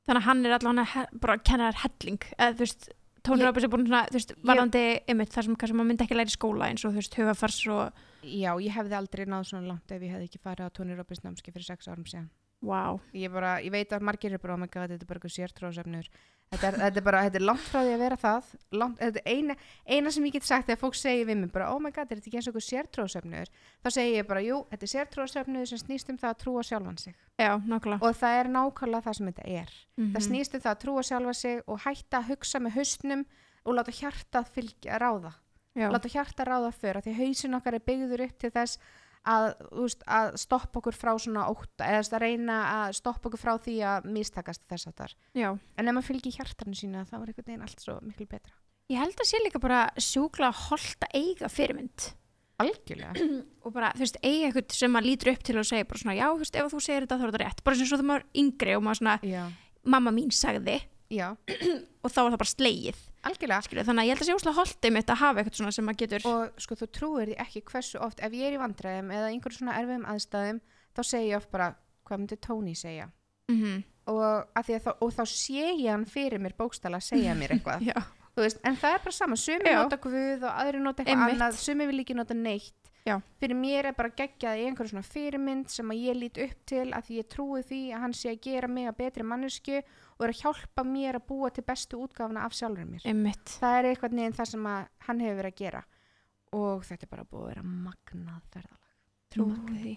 Þannig að hann er allavega bara að kenna þér helling eða þú veist, Robbins er búin svona, þú veist, varðandi ymmit þar sem kannski maður myndi ekki læra í skóla eins og þú veist, hugafars og, já, ég hefði aldrei náð svona langt ef ég hefði ekki farið á Tony Robbins námski fyrir sex árum síðan wow, ég, bara, ég veit að margir er bara, oh my god, þetta er bara eitthvað sértróðsefnur þetta, þetta er bara, þetta er langt frá því að vera það. Langt, þetta er eina, eina sem ég get sagt þegar fólk segir við mig bara, oh my god, er þetta ekki eins og eitthvað sértróðsefnur þá segir ég bara, jú, þetta er sértróðsefnur sem snýst um það að trúa sjálfan sig. Já, og það er nákvæmlega það sem þetta er. Mhm. það snýst um það að trúa sjálfa sig og hætta að hugsa með hausnum og láta hjartað fylgja ráða. Já, láta hjartað ráða fyrir því hausin okkar er byggður upp til þess að, veist, að stoppa okkur frá svona ótta eða að reyna að stoppa okkur frá því að mistakast þess að þar já. En ef maður fylgir hjartarnu sína þá er einhvern veginn allt svo miklu betra. Ég held að sé líka bara sjúkla að eiga fyrirmynd. Algjörlega. Og bara, þú veist, eiga eitthvað sem maður lítur upp til og segja bara svona, já, þú veist, ef þú segir þetta þá er þetta rétt. Bara eins og þú maður er yngri og maður svona já, mamma mín sagði. Já, og þá er það bara slegið algjörlega. Skilur, þannig að ég held að sé úslega holtið mitt að hafa eitthvað svona sem að getur og sko þú trúir því ekki hversu oft ef ég er í vandræðum eða einhverjum svona erfiðum aðstæðum þá segi ég oft bara hvað myndi Tony segja? Mm og, að að þá, og þá sé ég hann fyrir mér bókstala að segja mér eitthvað. Veist, en það er bara sama, sumi nota guð og aðri nota eitthvað Einmitt. annað. Sumi vil ekki nota neitt Já. fyrir mér er bara geggjað í einhverju svona fyrirmynd sem að ég lít upp til að því ég trúi því að hann sé að gera mig að betri mannesku og er að hjálpa mér að búa til bestu útgáfuna af sjálfur mér einmitt það er eitthvað neginn það sem hann hefur verið að gera og þetta er bara búið að vera magnað ferðalag trúið Trúi því.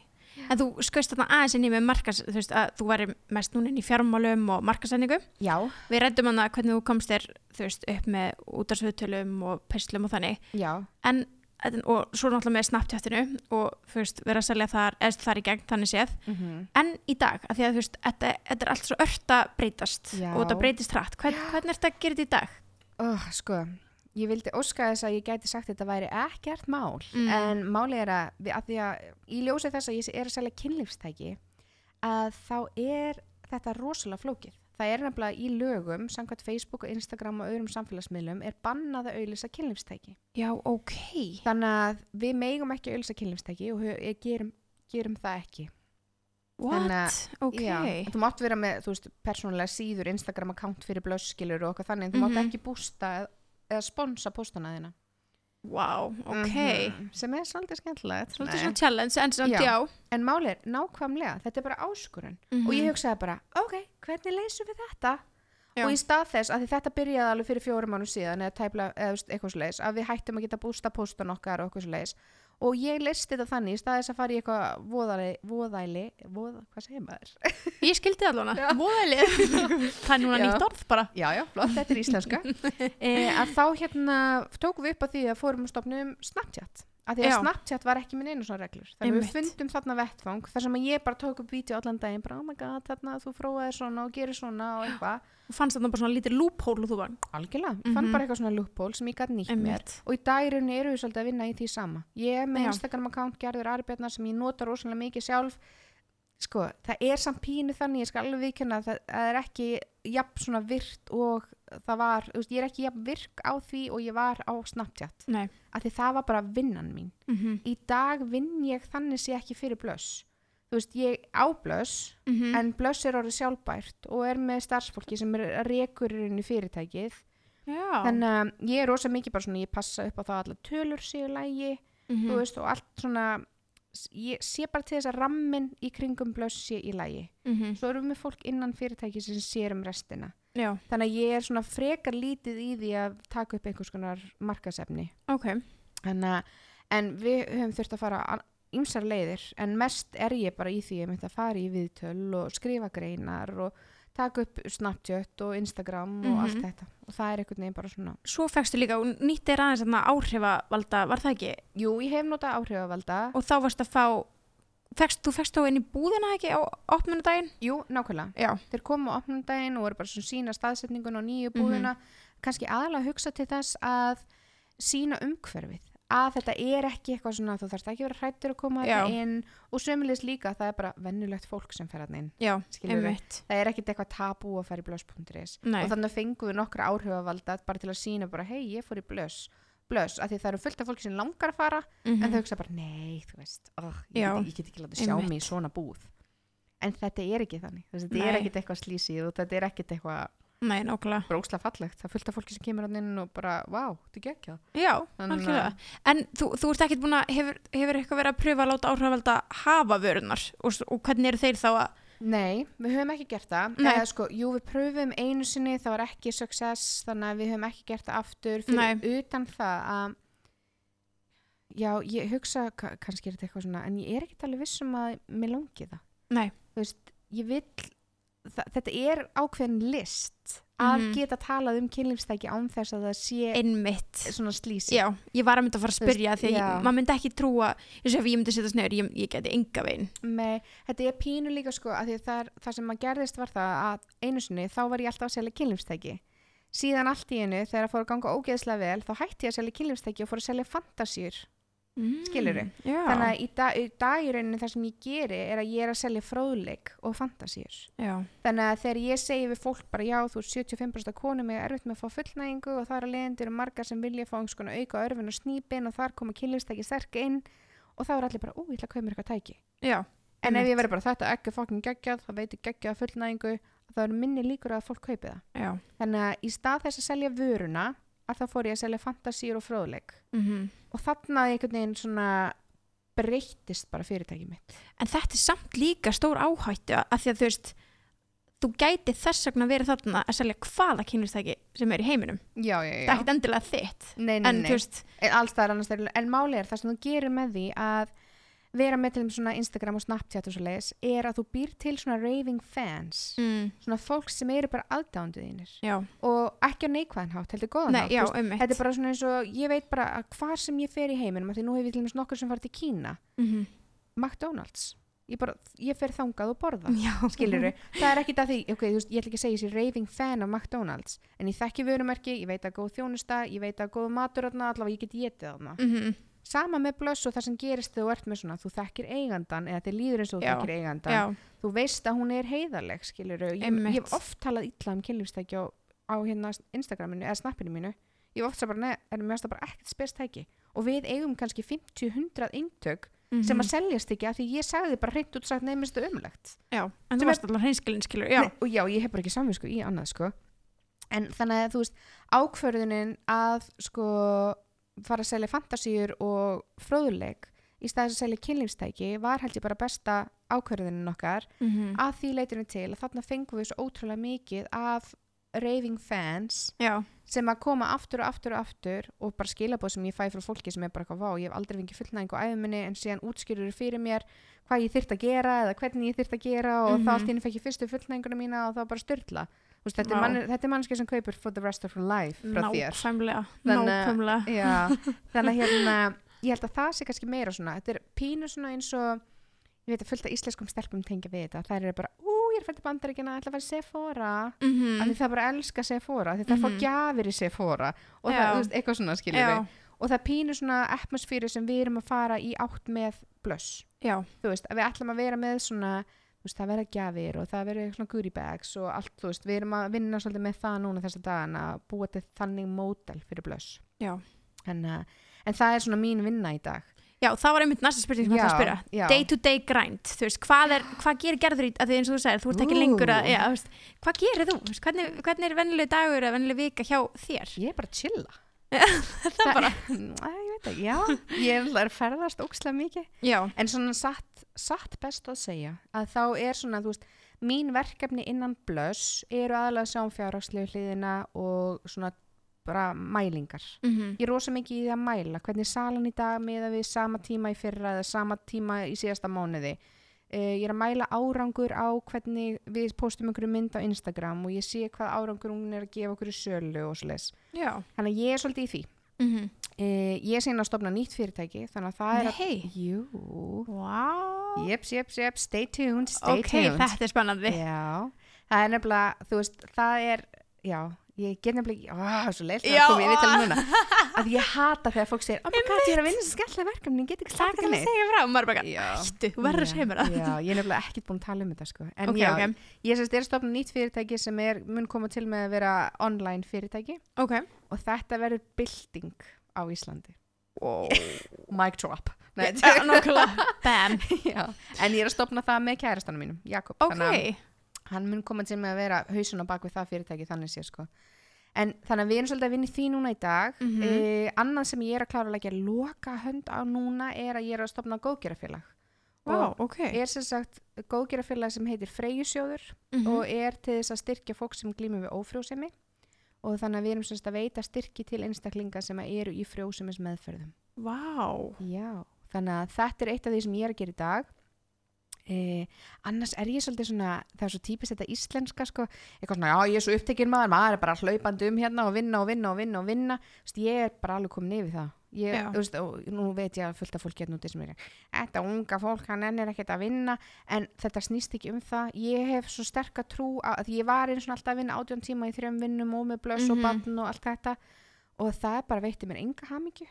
En þú skaust þarna aðeins inn í með markas, þú veist að þú væri mest núna inn í fjármálum og markasendingu. já, Við rættum hana hvernig þú komst þér, þú veist, upp með útarsviðtölum og perslum og þannig. já, en- og svo náttúrulega með snapptjáttinu og þú veist, vera að selja þar, eða þar í gegn, þannig séð. mm En í dag, að því að þú veist, þetta, þetta er allt svo ört að breytast Já. og þetta breytist hratt. Hvern, hvernig er þetta að gera þetta í dag? oh, sko ég vildi óska þess að ég gæti sagt þetta væri ekkert mál Mm. en máli er að, við- að því að í ljósi þess að ég er að selja kynlífstæki að þá er þetta rosalega flókið það er nefnilega í lögum samkvæmt Facebook og Instagram og öðrum samfélagsmiðlum er bannað að auðlýsa kynlífstæki Já, ok. þannig að við megum ekki að auðlýsa kynlífstæki og hö- gerum, gerum það ekki What? Þannig ok. Já, þú mátt vera með, þú veist, persónulega síður Instagram account fyrir blösskilur og eitthvað þannig en þú mátt Mhm. ekki bústa eða, eða sponsa postana þína Wow, ok. Mhm, sem er svolítið skemmtilegt Svolítið svona challenge, en samt Já. já. en máli er nákvæmlega, þetta er bara áskurinn Mhm. og ég hugsaði bara, ok, hvernig leysum við þetta Já. og í stað þess að því þetta byrjaði alveg fyrir fjórum mánu síðan eða tæpla, eða eitthvað svo leis að við hættum að geta bústa postan okkar og eitthvað svo leis og ég leisti þetta þannig í stað þess að fara í eitthvað voðæli, voðæli voða, hvað segir maður? Ég skildi allan að móðælið Það er núna Já. nýtt orð bara. Já, já, flott, þetta er íslenska. E, að þá hérna tókum við upp að því að fórum og stopnum Snapchat að því að Já. Snapchat var ekki með neina svona reglur þannig að við Einmitt. fundum þarna vettfang þar sem að ég bara tók upp vídeo allan daginn bara, oh my god, þarna þú fróaði svona og gerir svona og eitthvað og fannst þarna bara svona lítið loophole og þú var algjörlega, ég fann Mhm. bara eitthvað svona loophole sem ég gæti nýtt mér Einmitt. og í dagirunni eru við svolítið að vinna í því sama ég er með Já. Instagram account gerður Arbjörnar sem ég nota rosalega mikið sjálf sko, það er samt pínu þannig ég skal alveg viðkjöna að það, það er ekki jafn svona virt og það var, þú veist, ég er ekki jafn virk á því og ég var á Snapchat. Nei. Af því það var bara vinnan mín. Mm í dag vinn ég þannig sé ekki fyrir blöss þú veist, ég á blöss -hmm. en blöss er orðið sjálfbært og er með starfsfólki sem er rekurinn í fyrirtækið. Já. Þannig að ég er rosa mikið bara svona ég passa upp á það að allar tölur séu lægi Mhm. þú veist og allt svona ég sé bara til þess að rammin í kringum blöss sé í lægi Mhm. svo erum við fólk innan fyrirtæki sem sér um restina Já, þannig að ég er svona frekar lítið í því að taka upp einhvers konar markasefni ok þannig að en við höfum þurft að fara ymsar leiðir en mest er ég bara í því að ég myndi að fara í viðtöl og skrifa greinar og taka upp Snapchat og Instagram og allt Mhm. þetta og það er einhvern veginn bara svona Svo fegstu líka, og nýtt er aðeins þarna áhrifavalda, var það ekki? Jú, ég hef notað áhrifavalda. Og þá varst að fá, fegst, þú fegst þá inn í búðina ekki á opnunudaginn? Jú, nákvæmlega. Já. Þeir komu á opnundaginn og voru bara svona sína staðsetningun Mhm. nýju búðina. Kannski aðalega hugsa til þess að sína umhverfið. Að þetta er ekki eitthvað svona, þú þarfst ekki að vera hrættur að koma þetta inn og sömulegis líka, það er bara vennulegt fólk sem fer hann inn. Já, einmitt. Það er ekkit eitthvað tabú að fara í blöss.is og þannig fengum við nokkra áhrifavalda bara til að sína bara, hei, ég fór í blöss blöss, af því það eru fullt af fólki sem langar að fara Mhm. en þau hugsa bara, nei, þú veist oh, ég, Já, get, ég get ekki látið sjá mig í svona búð en þetta er ekki þannig veist, þetta Nei. er ekkit eitthvað slísið og þetta er ekkit eitthvað Nei, nákvæmlega. bróksla fallegt, það af fólki sem kemur hann inn og bara, vá, þetta geggjað Já, Þannig algjörlega. En þú, þú ert ekkert búin að, hefur, hefur eitthvað verið að pröfa að láta áhrifavalda hafa vörunar og, og hvernig eru þeir þá að, Nei, við höfum ekki gert það. Nei. Eða, sko, Jú, við pröfum einu sinni það var ekki success, þannig að við höfum ekki gert það aftur. Fyrir utan það að Já, ég hugsa, ka- kannski er þetta eitthvað svona en ég er ekkert alveg viss um að mér langi það. Nei, veist, vil þa þetta er ákveðin list að Mhm. geta talað um kynlífstæki án þess að það sé einmitt. svona slísi Já, ég var að mynda að fara að spyrja því já. að maður myndi ekki trúa, ég sé ef ég myndi setja snöður, ég, ég geti enga veginn. Með, þetta er pínu líka sko að að það, það sem að gerðist var það að einu sinni þá var ég alltaf að selja kynlífstæki síðan allt í einu þegar það fór að ganga ógeðslega vel þá hætti ég að selja kynlífstæki og fór að selja fantasíur mm. Skilurðu? Já. þannig að í dag, í dag í rauninni það sem ég geri er að ég er að selja fróðleik og fantasíur Já. þannig að þegar ég segi við fólk bara já þú er 75% af konum er erfitt með að fá fullnægingu og það er að leiðindir margar sem vilja fá einhvers konar auka örfin og snýpin og þar koma kynlistæki sterk inn og þá er allir bara, ú, ég ætla að kaupa mér eitthvað tæki Já. en ef ég verður bara þetta ekki fokkin geggjað, það veitir geggjað fullnægingu þá er minni líkur að fólk kaupi það Já. þannig að í stað þess að selja vöruna að þá fór ég að selja fantasíur og fróðleik. Mm og þarna einhvern veginn svona breyttist bara fyrirtækið mitt. En þetta er samt líka stór áhættu að því að þú veist þú gæti þess vegna verið þarna að selja hvaða kynlistæki sem er í heiminum. Já, já, það er ekkert endilega þitt. Nei, nei, en nei. veist, En það en máli er það sem þú gerir með því að vera með til svona Instagram og Snapchat og svo leiðis er að þú býr til svona raving fans. Mm, svona fólk sem eru bara aðdándu þínir. Já, og ekki á neikvæðan hátt, heldur góðan nei, ummitt þetta er bara svona eins og ég veit bara að hvar sem ég fer í heiminum því nú hef ég til dæmis nokkur sem farið til Kína. Mm McDonalds, ég, bara, ég fer þangað og borða skilur það er ekki það því, ok, veist, ég ætla ekki að segja þessi raving fan af McDonalds en ég þekki vörumerki, ég veit að góð þjónusta ég veit að góð matur allavega ég get sama með blöss og það sem gerist þegar þú ert með svona þú þekkir eigandan eða þið líður eins og þú þekkir eigandan já, þú veist að hún er heiðarleg skilur ég, ég hef oft talað illa um kynlífstæki á, á hérna Instagraminu eða snappinu mínu. Ég hef oft sagt bara, neð, er mér það bara ekkert spestæki og við eigum kannski 50-100 eintök Mhm. sem að seljast ekki af því ég sagði bara hreint út sagt nefnist umlegt já, en þú varst alltaf hreinskilin skilur, já, Nei, og já, ég hef bara ekki samvisku í annað sko. en þannig að þú veist ákvörðunin að sko fara að selja fantasíur og fróðuleik í staðis að selja kynlífstæki var held ég bara besta ákvörðunin okkar. Mm að því leitinu til að þarna fengum við svo ótrúlega mikið af raving fans já, sem að koma aftur og aftur og aftur og bara skilabóð sem ég fæ frá fólki sem er bara eitthvað vá, ég hef aldrei fengið fullnæðing á æfuminni en síðan útskýrur fyrir mér hvað ég þyrft að gera eða hvernig ég þyrft að gera og Mhm. þá allt inni fekk ég fyrstu fullnæðinguna mína og þá bara styrla Vist, þetta, er mann, þetta er mannski sem kaupir for the rest of her life nákvæmlega Þannig Já, þannig hérna ég held að það sé kannski meira svona. Þetta er pínu svona eins og ég veit að fullt af íslenskum stelpum tengja við þetta. Þær eru bara, ú, ég er fælt í bandaríkina ætla að fara í Sephora. Mhm. af því það bara elska Sephora því það fá Mhm. gjafir í Sephora. Og það, Já. þú veist, eitthvað svona skiljum já, við og það pínur svona atmosfýru sem við erum að fara í átt með blöss. Þú veist, að við ætlum að vera með svona veist, það verða gjafir og það verður svona goodie bags og allt, þú veist, við erum að vinna svolítið með það núna þessa dagana að búa til þannig mótel fyrir blöss já en, uh, en það er svona mín vinna í dag Já, það var einmitt næsta spurning sem ég ætla að spyrja. já. Day to day grind, þú veist, hvað, er, hvað gerir gerður í, að því eins og þú segir, þú ert ekki Ú. lengur að, já, veist, hvað gerir þú? Veist, Hvernig, hvernig er vennileg dagur eða vennileg vika hjá þér? ég er bara að chilla það bara, Æ, ég veit ekki, já, ég er að ferðast ókslega mikið já, En svona satt, satt best að segja að þá er svona, þú veist, mín verkefni innan blöss eru aðalega að sjá um fjárhagslegu hliðina og svona bara mælingar. mm Ég er rosa mikið í því að mæla hvernig er salan í dag með við sama tíma í fyrra eða sama tíma í síðasta mánuði. Uh, ég er að mæla árangur á hvernig við postum einhverju mynd á Instagram og ég sé hvað árangur hún er að gefa okkur í sölu og svo leis. já, Þannig að ég er svolítið í því. Mm Uh, ég er síðan að stopna nýtt fyrirtæki þannig að það er að... Nei. Wow, Jeps, jeps, jeps, stay tuned, stay ok, tuned. þetta er spennandi. Já, það er nefnilega, þú veist, það er, já, ég get nefnilega, ekki- svo leilt að koma í viðtalið núna. Að ég hata þegar fólk segir, oh my god, ég er að vinna þessi skemmtilega verkefni, ég get ekki Það sagt er ekki að neitt. segja frá, maður er bara, hættu, þú verður að segja mér það. Já, ég er nefnilega ekkert búin að tala um þetta, sko. En Ok, já, ok, ég sérst er að stopna nýtt fyrirtæki sem er, mun koma til með að vera online fyrirtæki ok, og þetta verður bylting á Íslandi. wow, Mic drop. Nei, já. En ég er að stopna það með kærastanum mínum, Jakob. þannig hann mun koma til með að vera hausun á bak við það fyrirtæki þannig sé sko. En þannig að við erum svolítið að vinna í því núna í dag. Mhm. eh, annað sem ég er að klára að leggja loka hönd á núna er að ég er að stopna góðgerafélag wow, og ok, er sem sagt góðgerafélag sem heitir Freyjusjóður Mhm. og er til þess að styrkja fólk sem glýmur við ófrjósemi. Og þannig að við erum sem sagt að veita styrki til einstaklinga sem eru í frjósemis meðferðum wow, Já, þannig að þetta er eitt af því sem ég er að gera í dag Eh, annars er ég svolítið svona það er svo típist þetta íslenska sko, eitthvað svona, já ég er svo upptekinn maður maður er bara hlaupandi um hérna og vinna og vinna og vinna og vinna, þú veist, ég er bara alveg komin yfir það. Ég, veist, og nú veit ég að fullt af fólki hérna úti sem er þetta unga fólk, hann ennir ekkert að vinna en þetta snýst ekki um það. Ég hef svo sterka trú að, að ég var eins og alltaf að vinna átjón tíma í þrjum vinnum og með blöss Mhm. og bann og allt þetta. Og það bara veitti mér enga hamingju.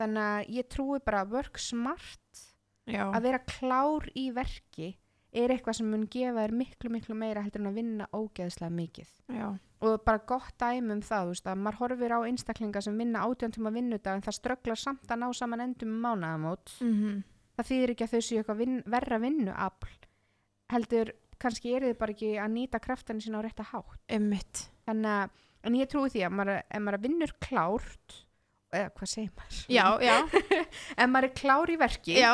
Þannig að ég trúi bara að work smart já, að vera klár í verki er eitthvað sem mun gefa þér miklu miklu meira heldur en að vinna ógeðslega mikið. Já, og bara gott dæmi um það þú veist, að maður horfir á einstaklinga sem vinna átján tíma vinnudag en það strögglar samt að ná saman endum um mánaðamót. Mhm, það þýðir ekki að þau séu eitthvað vin, verra vinnuafl. Heldur kannski eru þið bara ekki að nýta kraftan sína á rétta hátt. Einmitt, þannig að, en ég trúi því að maður, ef maður vinnur klárt eða hvað segir maður? Já, ef maður er klár í verki já,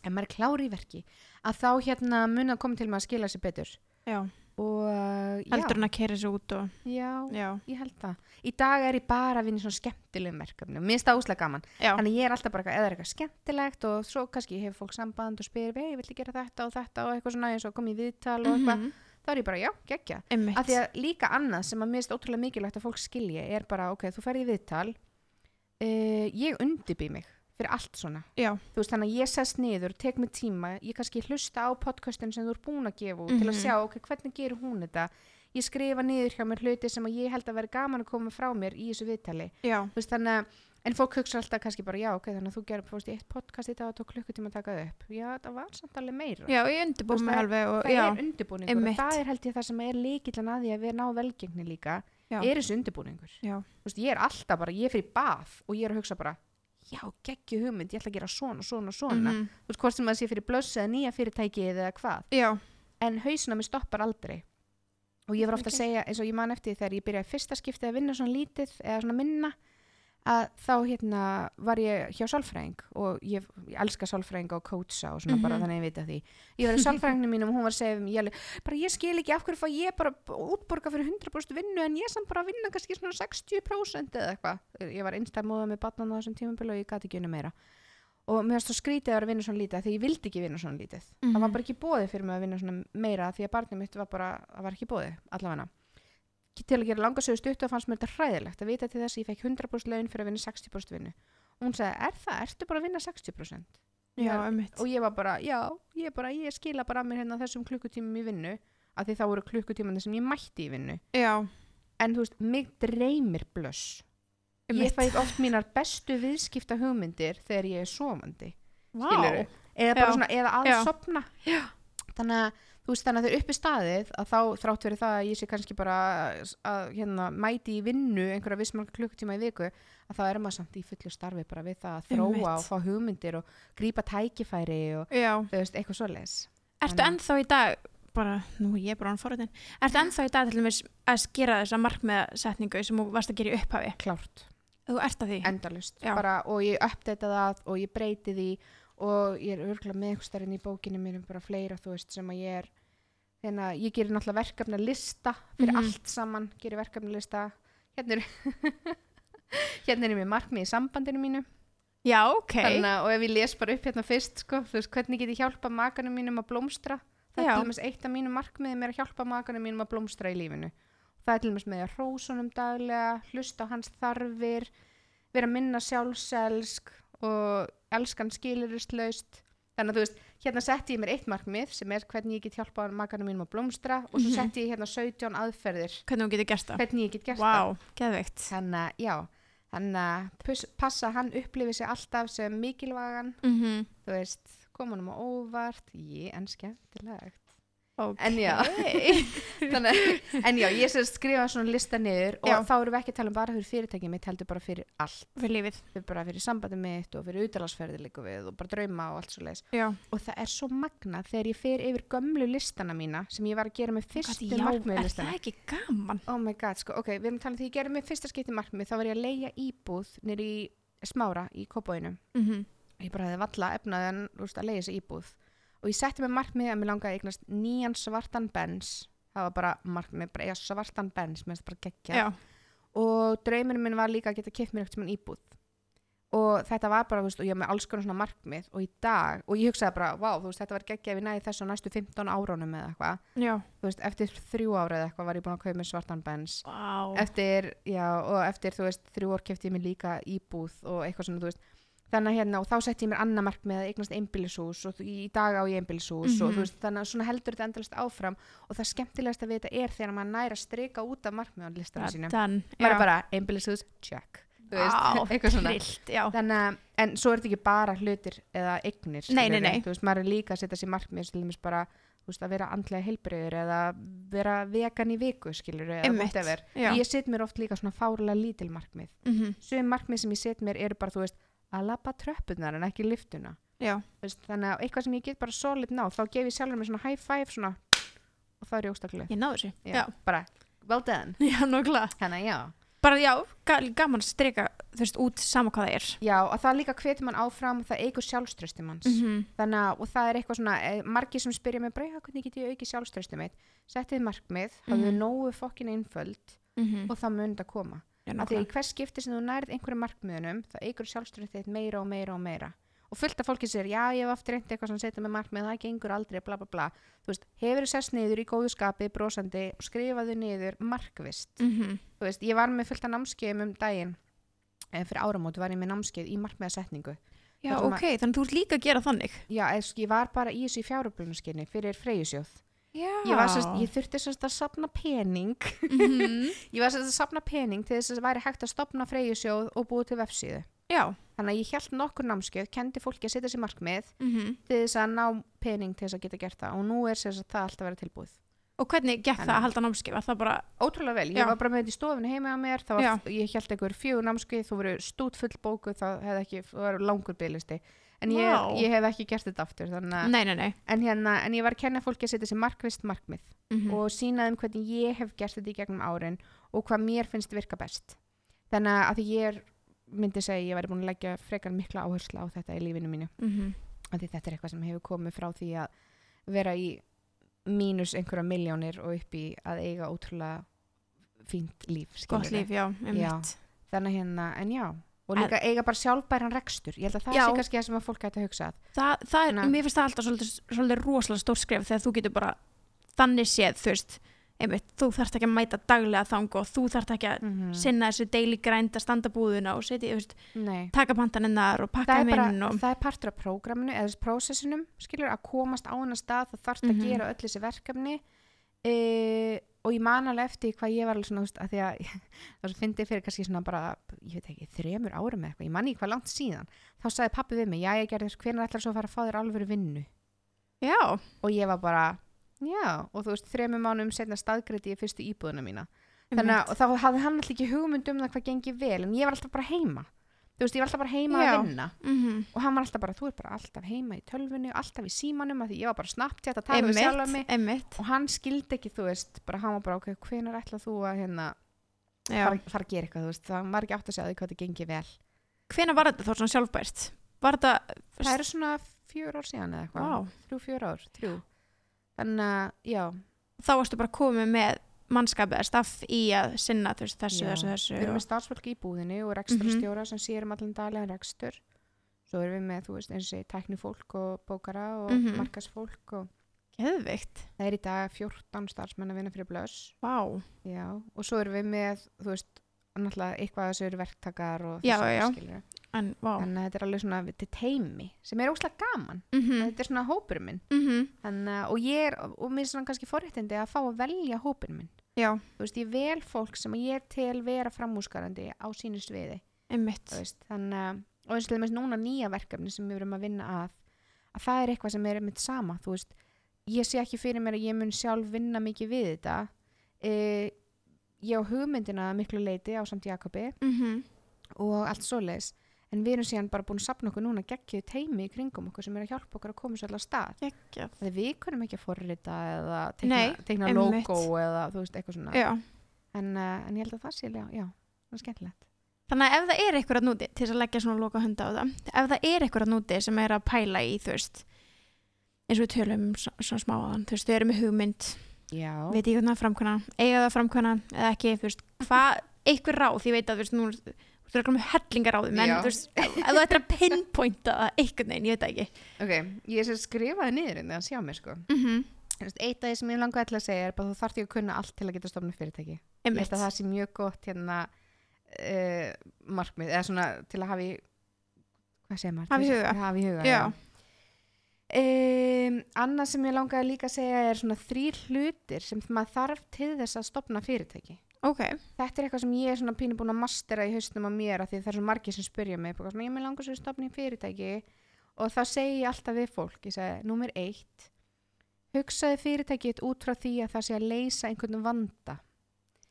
ef maður er klár í verki. Að þá hérna mun að koma til með að skila sér betur. Já, og uh, heldur hann að kera sér út og, já, já, ég held það. Í dag er ég bara að vinna svona skemmtilegum verkefni mér finnst það úslega gaman. Já, þannig ég er alltaf bara eða er eitthvað skemmtilegt og svo kannski hefur fólk samband og spyr hei, viltu gera þetta og þetta? Og eitthvað svona og komið í viðtal og eitthvað, mhm, þá er ég bara, já, geggja. Af því að líka annað sem að mér finnst ótrúlega mikilvægt að fólk skilji er bara, ok, þú ferði í viðtal uh, ég undibý mig fyrir allt svona, já, þú veist þannig að ég sest niður, tek mig tíma, ég kannski hlusta á podcastin sem þú er búin að gefa út til að Mhm. sjá, ok, hvernig gerir hún þetta? Ég skrifa niður hjá mér hluti sem ég held að vera gaman að koma frá mér í þessu viðtali. Veist þannig að en fólk hugsa alltaf kannski bara já ok þannig að þú gerir fórst í eitt podcast í dag og tók klukkutíma að taka það upp. Já það var samt alveg meira. Já, ég undirbúið mig alveg og, það já, er undirbúningur og það er held ég það sem er líkillan að því að við ná velgengni líka já, er þessu undirbúningur. Veist, ég er alltaf bara, ég er fyrir bað og ég er að hugsa bara já geggju hugmynd, ég ætla að gera svona, svona, svona. Mhm, þú veist hvort sem að sé fyrir blöss eða nýja fyrirtæki eða hvað. Já, en hausina mér stoppar aldrei. Og ég var ofta Ok. að segja eins og ég man eftir þegar ég byrjaði fyrsta skiptið að vinna svona lítið eða svona minna að þá hérna var ég hjá sálfræðing og ég, ég elska sálfræðinga og coacha og svona bara Mhm. þannig að ég vita því. Ég var í sálfræðinginu mínum og hún var að segja um, ég, bara ég skil ekki af hverju fá ég bara útborga fyrir 100% vinnu en ég samt bara að vinna kannski svona 60% eða eitthvað. Ég var einstæðmóða með batnan á þessum tímabili og ég gati ekki unni meira. Og mér varst svo skrítið að vera að vinna svona lítið því ég vildi ekki vinna svona lítið. Það var Mhm. bara ekki bóðið fyrir mig að vinna svona meira því að barnið mitt var bara, það var ekki bóðið allavega til að gera langa sögu stutt og fannst mér þetta hræðilegt að vita til þess að ég fekk 100% laun fyrir að vinna 60% vinnu. Og hún sagði, er það, ertu bara að vinna 60%? já, Já, einmitt, og ég var bara, já, ég, bara, ég skila bara að mér hérna þessum klukkutímum í vinnu af því þá voru klukkutímandi sem ég mætti í vinnu. Já, en þú veist, mig dreymir blöss. Ég einmitt, fæ oft mínar bestu viðskipta hugmyndir þegar ég er sofandi vá, skilurðu? eða bara Já. svona, eða að Já. sopna þannig að þú veist þannig að þau uppi staðið að þá þrátt verið það að ég sé kannski bara að hérna mæti í vinnu einhverja vissmarka klukkutíma í viku að þá er maður samt í fullu starfi bara við það að þróa Einmitt. og fá hugmyndir og grípa tækifæri og já, þú veist, eitthvað svoleiðis. Ertu ennþá í dag bara, nú ég er bara án forritin ertu ennþá í dag til dæmis að gera þessa markmiðasetningu sem þú varst að gera í upphafi? Klárt, þú ert að því, endalust bara, og ég uppdata það og ég breyti því og ég er örgulega með eitthvað stærinn í bókinu mínum bara fleira þú veist sem að ég er þannig að ég gerir náttúrulega verkefna lista fyrir Mhm. allt saman, gerir verkefna lista hérna er hérna er ég með markmið í sambandinu mínu já, ok þannig og ef ég les bara upp hérna fyrst sko, veist, hvernig get ég hjálpa makanum mínum að blómstra það Já. er til dæmis eitt af mínum markmiðum er að hjálpa makanum mínum að blómstra í lífinu það er til dæmis með að hrósunum daglega hlusta á hans þarfir vera minna sjálfselsk og elskan skilurislaust þannig að þú veist, hérna setti ég mér eitt markmið sem er hvernig ég get hjálpa makanum mínum að blómstra og svo Mhm. setti ég hérna 17 aðferðir. Hvernig þú getur gert það? Hvernig ég get gert það. Vá, geðveikt. Þannig að já þannig að passa hann upplifi sig alltaf sem mikilvægan. Mm þú veist, koma hann á óvart. Ég, en skemmtilegt okay. en já. Þannig, en já, ég sem skrifa svona lista niður og Já. þá erum við ekki að tala um bara fyrir fyrirtækið mitt heldur bara fyrir allt, fyrir lífið. Fyrir bara fyrir sambandið mitt og fyrir utalagsferði líka við og bara drauma og allt svo leiðis og það er svo magna þegar ég fer yfir gömlu listana mína sem ég var að gera með fyrstu er listana það ekki gaman? Oh my god, sko, ok, við erum talað um því ég gerði með fyrsta skipti markmið, þá var ég að leia íbúð nýr í smára í Kópóinu mm -hmm. ég bara hefði valla efnaði en þú veist, að leiða þessi íbúð og ég setti mig markmið að mér langaði að eignast nýjan svartan bens það var bara markmið, bara eiga svartan bens mér finnst það bara geggja já, og draumurinn minn var líka að geta kipt mér eitthvað íbúð. Og þetta var bara, þú veist, og ég var með alls konar svona markmið. Og í dag, og ég hugsaði bara, vá, þú veist, þetta var geggja ef ég næði þessu næstu 15 árunum eða eitthvað, þú veist, eftir þrjú ára eða eitthvað var ég búin að kaupa mér svartan bens Vá. eftir, já, og eftir, þú veist, þrjú ár kefti ég mér líka íbúð og eitthvað svona, þú veist, þannig að hérna, og þá setti ég mér annað markmið að eignast einbýlishús og í dag á ég einbýlishús og Mhm. þú veist, þannig að svona heldur þetta endalist áfram og það skemmtilegast að við þetta er þegar maður næra að strika út af markmiðan listana sínum. Maður er bara, einbýlishús, check, Á, trillt, þannig en svo er þetta ekki bara hlutir eða eignir, Nei, nei, nei. veist, maður er líka að setja sér markmið til dæmis bara, veist, að vera andlega heilbriður eða vera vegan í viku, skilur ég set mér oft líka svona fárlega lítil markmið, Mhm, sögum markmið sem ég set mér eru bara, þú veist, að labba tröppunar en ekki liftuna, veist, þannig að eitthvað sem ég get bara solid náð, þá gef ég sjálfur mér svona high five svona, og það er ég óstaklega ég náðu þessu. Bara, well done. Já, að já. Bara já, ga- gaman að strika, þú veist, út sama hvað það er. Já, og það líka hvetur mann áfram það eigur sjálfströsti manns. Mhm, þannig að, og það er eitthvað svona eh, margir sem spyrja mig bara, "Já, hvernig get ég aukið sjálfströsti mitt? Settið markmið, hafðu Mhm. nógu fokkin einföld mhm. og það mun þetta koma Að í hvers skipti sem þú nærð einhverjum markmiðunum það eigur sjálfströsti þitt meira og meira og meira. Og fullt af fólki sér, já, ég hef oft reyndi eitthvað sem setja með markmið, það gengur aldrei, bla bla bla. Þú veist, hefur þú sest niður í góðu skapi brosandi og skrifaðu niður markvist Mhm, þú veist, ég var með fullt af námskeiðum um daginn. Eh, fyrir áramóti var ég með námskeið í markmiðasetningu. Já, ok, þannig að þú ert líka að gera þannig. Já, eða, ég var bara í þessu fjáröflunarskinni fyrir freyjusjóð. Já. Ég, var sérst, ég þurfti sérst að sapna pening. Mhm, ég var sérst að sapna pening til þess að það væri hægt að stopna freyjusjóð og búið til vefsíðu. Já. Þannig að ég held nokkur námskeið, kendi fólki að setja sér markmið mhm. til þess að ná pening til þess að geta gert það og nú er sérst það alltaf verið tilbúið. Og hvernig gekk það að halda það bara, Ótrúlega vel, ég Já. var bara með þetta í stofinu heima á mér, var, ég held einhver fjögur námskeið, þú voru stút full bóku, það hefði ekki, það var langur bygglisti. En ég, Vá. ég hef ekki gert þetta aftur, nei, nei, nei. en, hérna, en ég var að kenna fólki að setja sér markvist markmið. Mhm. og sína þeim hvernig ég hef gert þetta í gegnum árin og hvað mér finnst virka best þannig að því ég er myndi segja ég væri búin að leggja frekar mikla áherslu á þetta í lífinu mínu af því þetta er eitthvað sem hefur komið frá því að vera í mínus einhverja miljónir og upp í að eiga ótrúlega fínt líf líf, já, einmitt. þannig að hérna, en já og líka eiga bara sjálfbæran rekstur. Ég held að það Já. sé kannski það sem að fólk ætti að hugsa að. Það, það er, mér finnst það alltaf svolítið, svolítið rosalega stór skref þegar þú getur bara þannig séð, þú veist, einmitt, þú þarft ekki að mæta daglega þang og þú þarft ekki að mm sinna þessu daily grind að standa búðuna og setja, þú veist, taka pantaninnar og pakka þeim inn og, það er partur af prógraminu eða þessu prósessinum, skilur að komast á hennar stað það þarf Mhm. að gera öll þessi verkefni. E, og ég man alveg eftir hvað ég var alveg svona, þú veist, að því að það svo fyndi fyrir kannski svona bara ég veit ekki, þremur árum eða eitthvað, ég man ekki hvað langt síðan þá sagði pappi við mig, já ég gerði þess hvernig ætlar svo að fara að fá þér alvöru vinnu? Já, og ég var bara, já. Og þú veist, þremur mánum setna staðgreiti ég fyrstu íbúðuna mína. Þannig að þá hafði hann alltaf ekki hugmynd um það hvað gengi vel en ég var alltaf bara heima þú veist, ég var alltaf bara heima Já. að vinna mm og hann var alltaf bara, þú er bara alltaf heima í tölvunni alltaf í símanum, af því ég var bara snabbt að tala við sjálfa mig einmitt, einmitt, og hann skildi ekki, þú veist, bara hann var bara ok, hvenær ætlað þú að hérna fara, fara að gera eitthvað, þú veist, það var ekki átt að segja hvað þetta gengi vel. Hvena var þetta þá svona sjálfbært? Var þetta, Það eru svona fjör ár síðan eða eitthvað, Vá. þrjú, fjör ár, þrjú. Þannig að, já, þá varstu bara komið með mannskapið eða staff í að sinna veist, þessu, Já. þessu, þessu við erum með starfsfólk í búðinni og reksturstjóra sem sér um allan daglega rekstur. Svo erum við með, þú veist, eins og tæknifólk og bókara og Mhm. markasfólk og Geðvikt, það er í dag 14 starfsmenn að vinna fyrir blöss. vá Já, og svo erum við með, þú veist, náttúrulega eitthvað að þessu eru verktakar og Já, þessu, já. skilurðu. En, vá Þannig að þetta er alveg svona, þetta er teimi sem er óslega gaman. mm Þetta er svona hópurinn minn. -hmm. Þannig að, og ég er, og mér er svona kannski forréttindi að fá að velja hópurinn minn. Já, Þú veist, ég vel fólk sem ég tel vera framúskarandi á sínu sviði. einmitt. Þú veist, þannig að, og eins og til dæmis núna nýja verkefni sem við erum að vinna að, að það er eitthvað sem er mitt sama, þú veist, ég sé ekki fyrir mér að ég mun sjálf vinna mikið við þetta. E, ég á hugmyndina miklu leiti á samt Jakobi mm og allt svoleiðis en við erum síðan bara búin að sapna okkur núna geggjuð teimi í kringum okkur sem er að hjálpa okkur að koma svo allar stað. Gekjað þegar við kunum ekki að forrita eða teikna, Nei, einmitt. logo eða þú veist eitthvað svona. En, uh, en ég held að það sé já, já, það er skemmtilegt. Þannig að ef það er eitthvað að núti til að leggja svona loka hunda á það ef það er eitthvað að núti sem er að pæla í þú veist eins og við tölum um svo- svona smáðan, þú veist, þau eru með hugmynd. Já, veit ég hvernig það framkvæmna, eiga það framkvæmna eða ekki, þú veist, hvað eitthvað veit að þú er komið hellingar á menn Já. þú veist, ef þú ættir að pinpointa einhvern veginn, ég veit ekki ok, ég skrifaði niður en það sjá mér sko mm -hmm. Eitt af því sem ég langaði til að segja er bara þú þarf ekki að kunna allt til að geta stofna fyrirtæki ég held að það sé mjög gott hérna uh, markmið, eða svona til að hafa í hvað segir maður? Hafa í huga. hafa í huga, Já. Um, annað sem ég langaði líka að segja er svona þrýr hlutir sem maður þarf til þess að stopna fyrirtæki ok, þetta er eitthvað sem ég er svona pínu búin að mastera í haustum á mér af því það er svo margir sem spyrja mig svona, ég með langar svo stofni í fyrirtæki. Og þá segi ég alltaf við fólk ég segi, númer eitt hugsaði fyrirtækið út frá því að það sé að leysa einhvern vanda.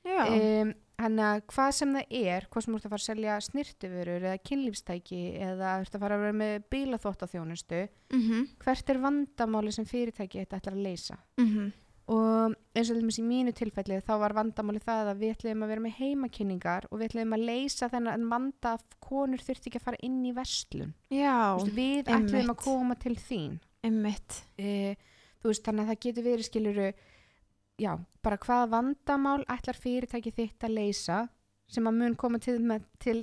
Um, hann að hvað sem það er hvað sem þú ert að fara að selja snirtifurur eða kynlífstæki eða þú ert að fara að vera með bílaþóttaþjónustu mhm, hvert er vandamáli sem fyrirtæki þetta ætlar að leysa? Mhm, og eins og til dæmis í mínu tilfelli þá var vandamáli það að við ætlum að vera með heimakynningar og við ætlum að leysa þennan vanda að konur þurfti ekki að fara inn í verslun. Já, veist, við einmitt. að koma til þín. Einmitt, e, þú veist þannig að það getur verið skiluru já, bara hvaða vandamál ætlar fyrirtæki þitt að leysa sem að mun koma til með til,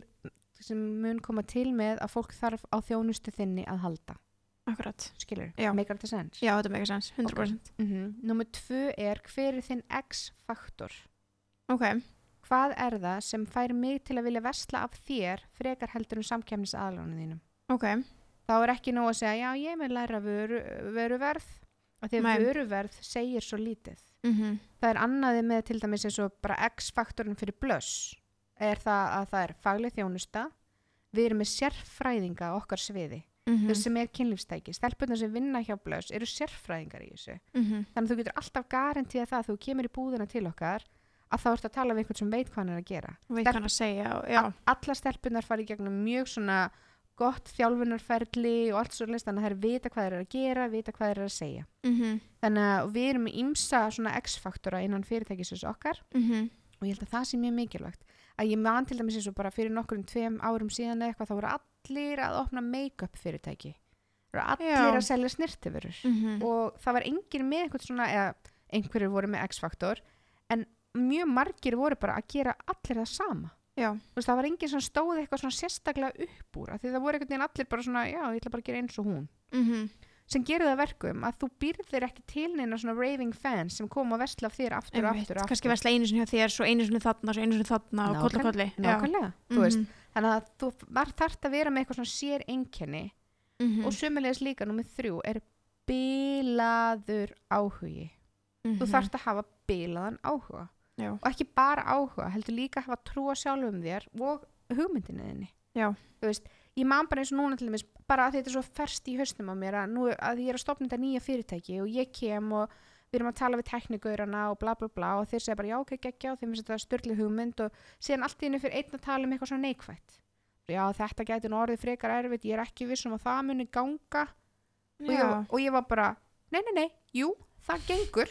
sem mun koma til með að fólk þarf á þjónustu þinni að halda akkurat, skilur, Já. make þetta sense? Já, þetta meika sens, 100%. mm -hmm. Númer tvö er hver er þinn X-faktor? Ok, hvað er það sem fær mig til að vilja vesla af þér frekar heldur um samkjæmnis aðlunum þínum? Ok, þá er ekki nóg að segja já ég vil læra vöru, vöruverð. Af því að Nei. vöruverð segir svo lítið. Mhm, það er annaði með til dæmis eins og bara X-faktorinn fyrir blöss. Er það að það er fagleg þjónusta? Við erum með sérfræðinga okkar sviði mhm, þau sem er kynlífstæki, stelpunar sem vinna hjá blöss eru sérfræðingar í þessu. Mhm, þannig að þú getur alltaf garantíða það að þú kemur í búðina til okkar að þá ertu að tala við einhvern sem veit hvað hann er að gera. Veit hvað hann að segja, og- já, A- allar stelpunar fara í gegnum mjög svona gott þjálfunarferli og allt svo leist þannig að það er vita hvað þeir eru að gera vita hvað þeir eru að segja. Mhm, þannig að við erum ymsa svona X-faktora innan fyrirtækisins okkar mhm, og ég held að það sé mjög mikilvægt að ég man til dæmis eins og bara fyrir nokkur tveim árum síðan eitthvað þá voru allir að opna make-up fyrirtæki. Það voru allir Já. að selja snirtifurur mhm, og það var enginn með eitthvað svona eða einhverjir voru með X-faktor en mjög margir voru bara að gera allir það sama. Veist, það var enginn sem stóð eitthvað sérstaklega upp úr því það voru einhvern veginn allir bara svona já, ég ætla bara að gera eins og hún. Mhm, sem gerir það að verkum að þú býrðir ekki til neina svona raving fans sem koma að vestla af þér aftur og aftur og kannski aftur versla einu sinni hjá þér, svo einu sinni þarna, svo einu sinni þarna og koll og kolli, nákvæmlega, þú veist. Mhm, þannig að þú var þarft að vera með eitthvað svona sér einkenni mhm, og sömulegis líka nummið þrjú er bilaður áhugi. Mhm, þú þarft að hafa bilaðan áhuga. Já, og ekki bara áhuga, heldur líka að hafa trú á sjálfum þér og hugmyndinni þinni. Já. þú veist, ég man bara eins og núna til dæmis bara að þetta er svo ferst í hausnum á mér að, nú, að ég er að stopna þetta nýja fyrirtæki og ég kem og við erum að tala við teknikaurana og bla bla bla og þeir segja bara já ok, geggja og þeim finnst þetta styrli hugmynd og síðan allt í henni fyrir einn að tala um eitthvað svona neikvætt. Já þetta nú orðið frekar erfitt ég er ekki viss um að það muni ganga. Og ég, og ég var bara, nei nei nei, jú það gengur.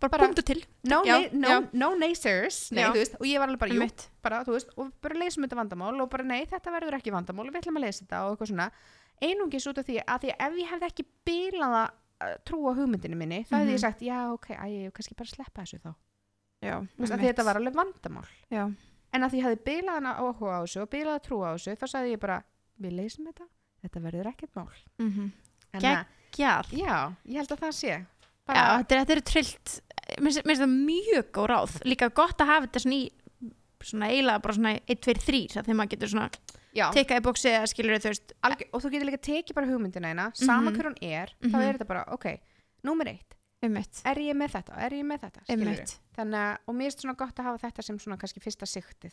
Bara, bara- punktu til, no, Já, nei, no, no naysers nei, veist, og ég var alveg bara, jú, bara, veist, og bara leysum þetta vandamál og bara nei, þetta verður ekki vandamál við ætlum að leysa þetta og eitthvað svona. Einungis út af því að því að ef ég hefði ekki bílað að trúa hugmyndinu minni þá hefði Mhm. ég sagt, já, ok, æ, ég kannski bara sleppa þessu þá. Já, að því þetta var alveg vandamál. Já, en að því ég hefði bílað hana áhuga á þessu og bílað að trúa á þessu, þá sagði ég bara við leysum þetta, þetta verður ekkert mál. Mhm, en Gegn- að, gjall, já, ég held að það sé já, bara, þetta er, þetta er trillt, mér finnst það mjög góð ráð, líka gott að hafa þetta svona í, svona eiginlega bara svona 1, 2, 3, þegar maður getur svona já, tekað í bóksi eða skilur þú veist, algjör, og þú getur líka tekið bara hugmyndina eina, sama Mhm. hver hún er þá Mhm. er þetta bara, ok, númer eitt. Einmitt, er ég með þetta, er ég með þetta? Skilurðu? einmitt, þannig að, og mér er svona gott að hafa þetta sem svona kannski fyrsta siktið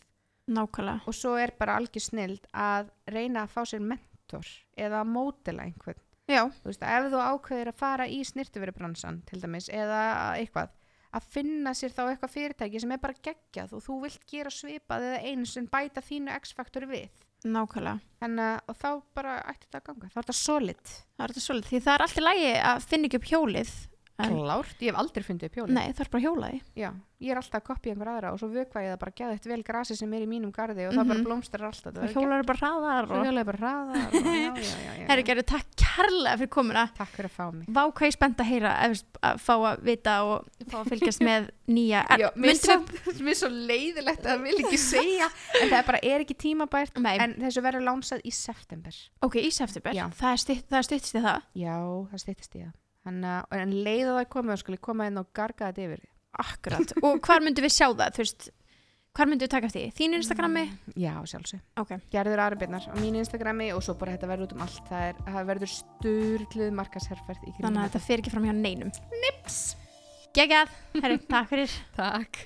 nákvæmlega, og svo er bara algjör snild að reyna að fá sér mentor eða að mótela einhvern já, þú veist, ef þú ákveðir að fara í snirtuveribransan til dæmis, eða eitthvað að finna sér þá eitthvað fyrirtæki sem er bara geggjað og þú vilt gera svipað eða eins en bæta þínu X-faktori við. Nákvæmlega, þannig að, þá bara ætti þetta að ganga. Þá er þetta solid. Það er þetta svolítið, því það er alltaf lægi að finna ekki upp hjólið, klárt, ég hef aldrei fundið upp hjólið. Nei, það er bara að hjóla því, Já, ég er alltaf að kopja einhver aðra og svo vökva ég það bara gæða eitt vel grasi sem er í mínum garði og það bara Mhm. blómstrar alltaf. Það hjólar er bara hraðar Svo og, hjóla ég bara hraðar já. herri, gerðu takk kærlega fyrir komuna, Takk fyrir að fá mig. Vá hvað ég er spennt að heyra ef, að fá að vita og fá að fylgjast með nýja Já, mér er svo leiðilegt að það vil ekki segja en það er bara er ekki tímabært Nei, en þessu verður lánsað í september. Ok, í september, Já. það stytt, það styttist í það. Já, það stýttist í það Þannig að en leið að það komið og skulle koma inn og garga þetta yfir Akkurat, og hvar myndum við sjá það, þú veist hvar myndum við taka eftir því, þín Instagrami? Já, sjálfsög ok, Gerður Arabirnar á mínu Instagrami og svo bara þetta verður út um allt. Það, er, það verður sturgluð markasherferð í kringum þannig að þetta. fer ekki fram hjá neinum. Nips! Geggjað, herri, takk fyrir. Takk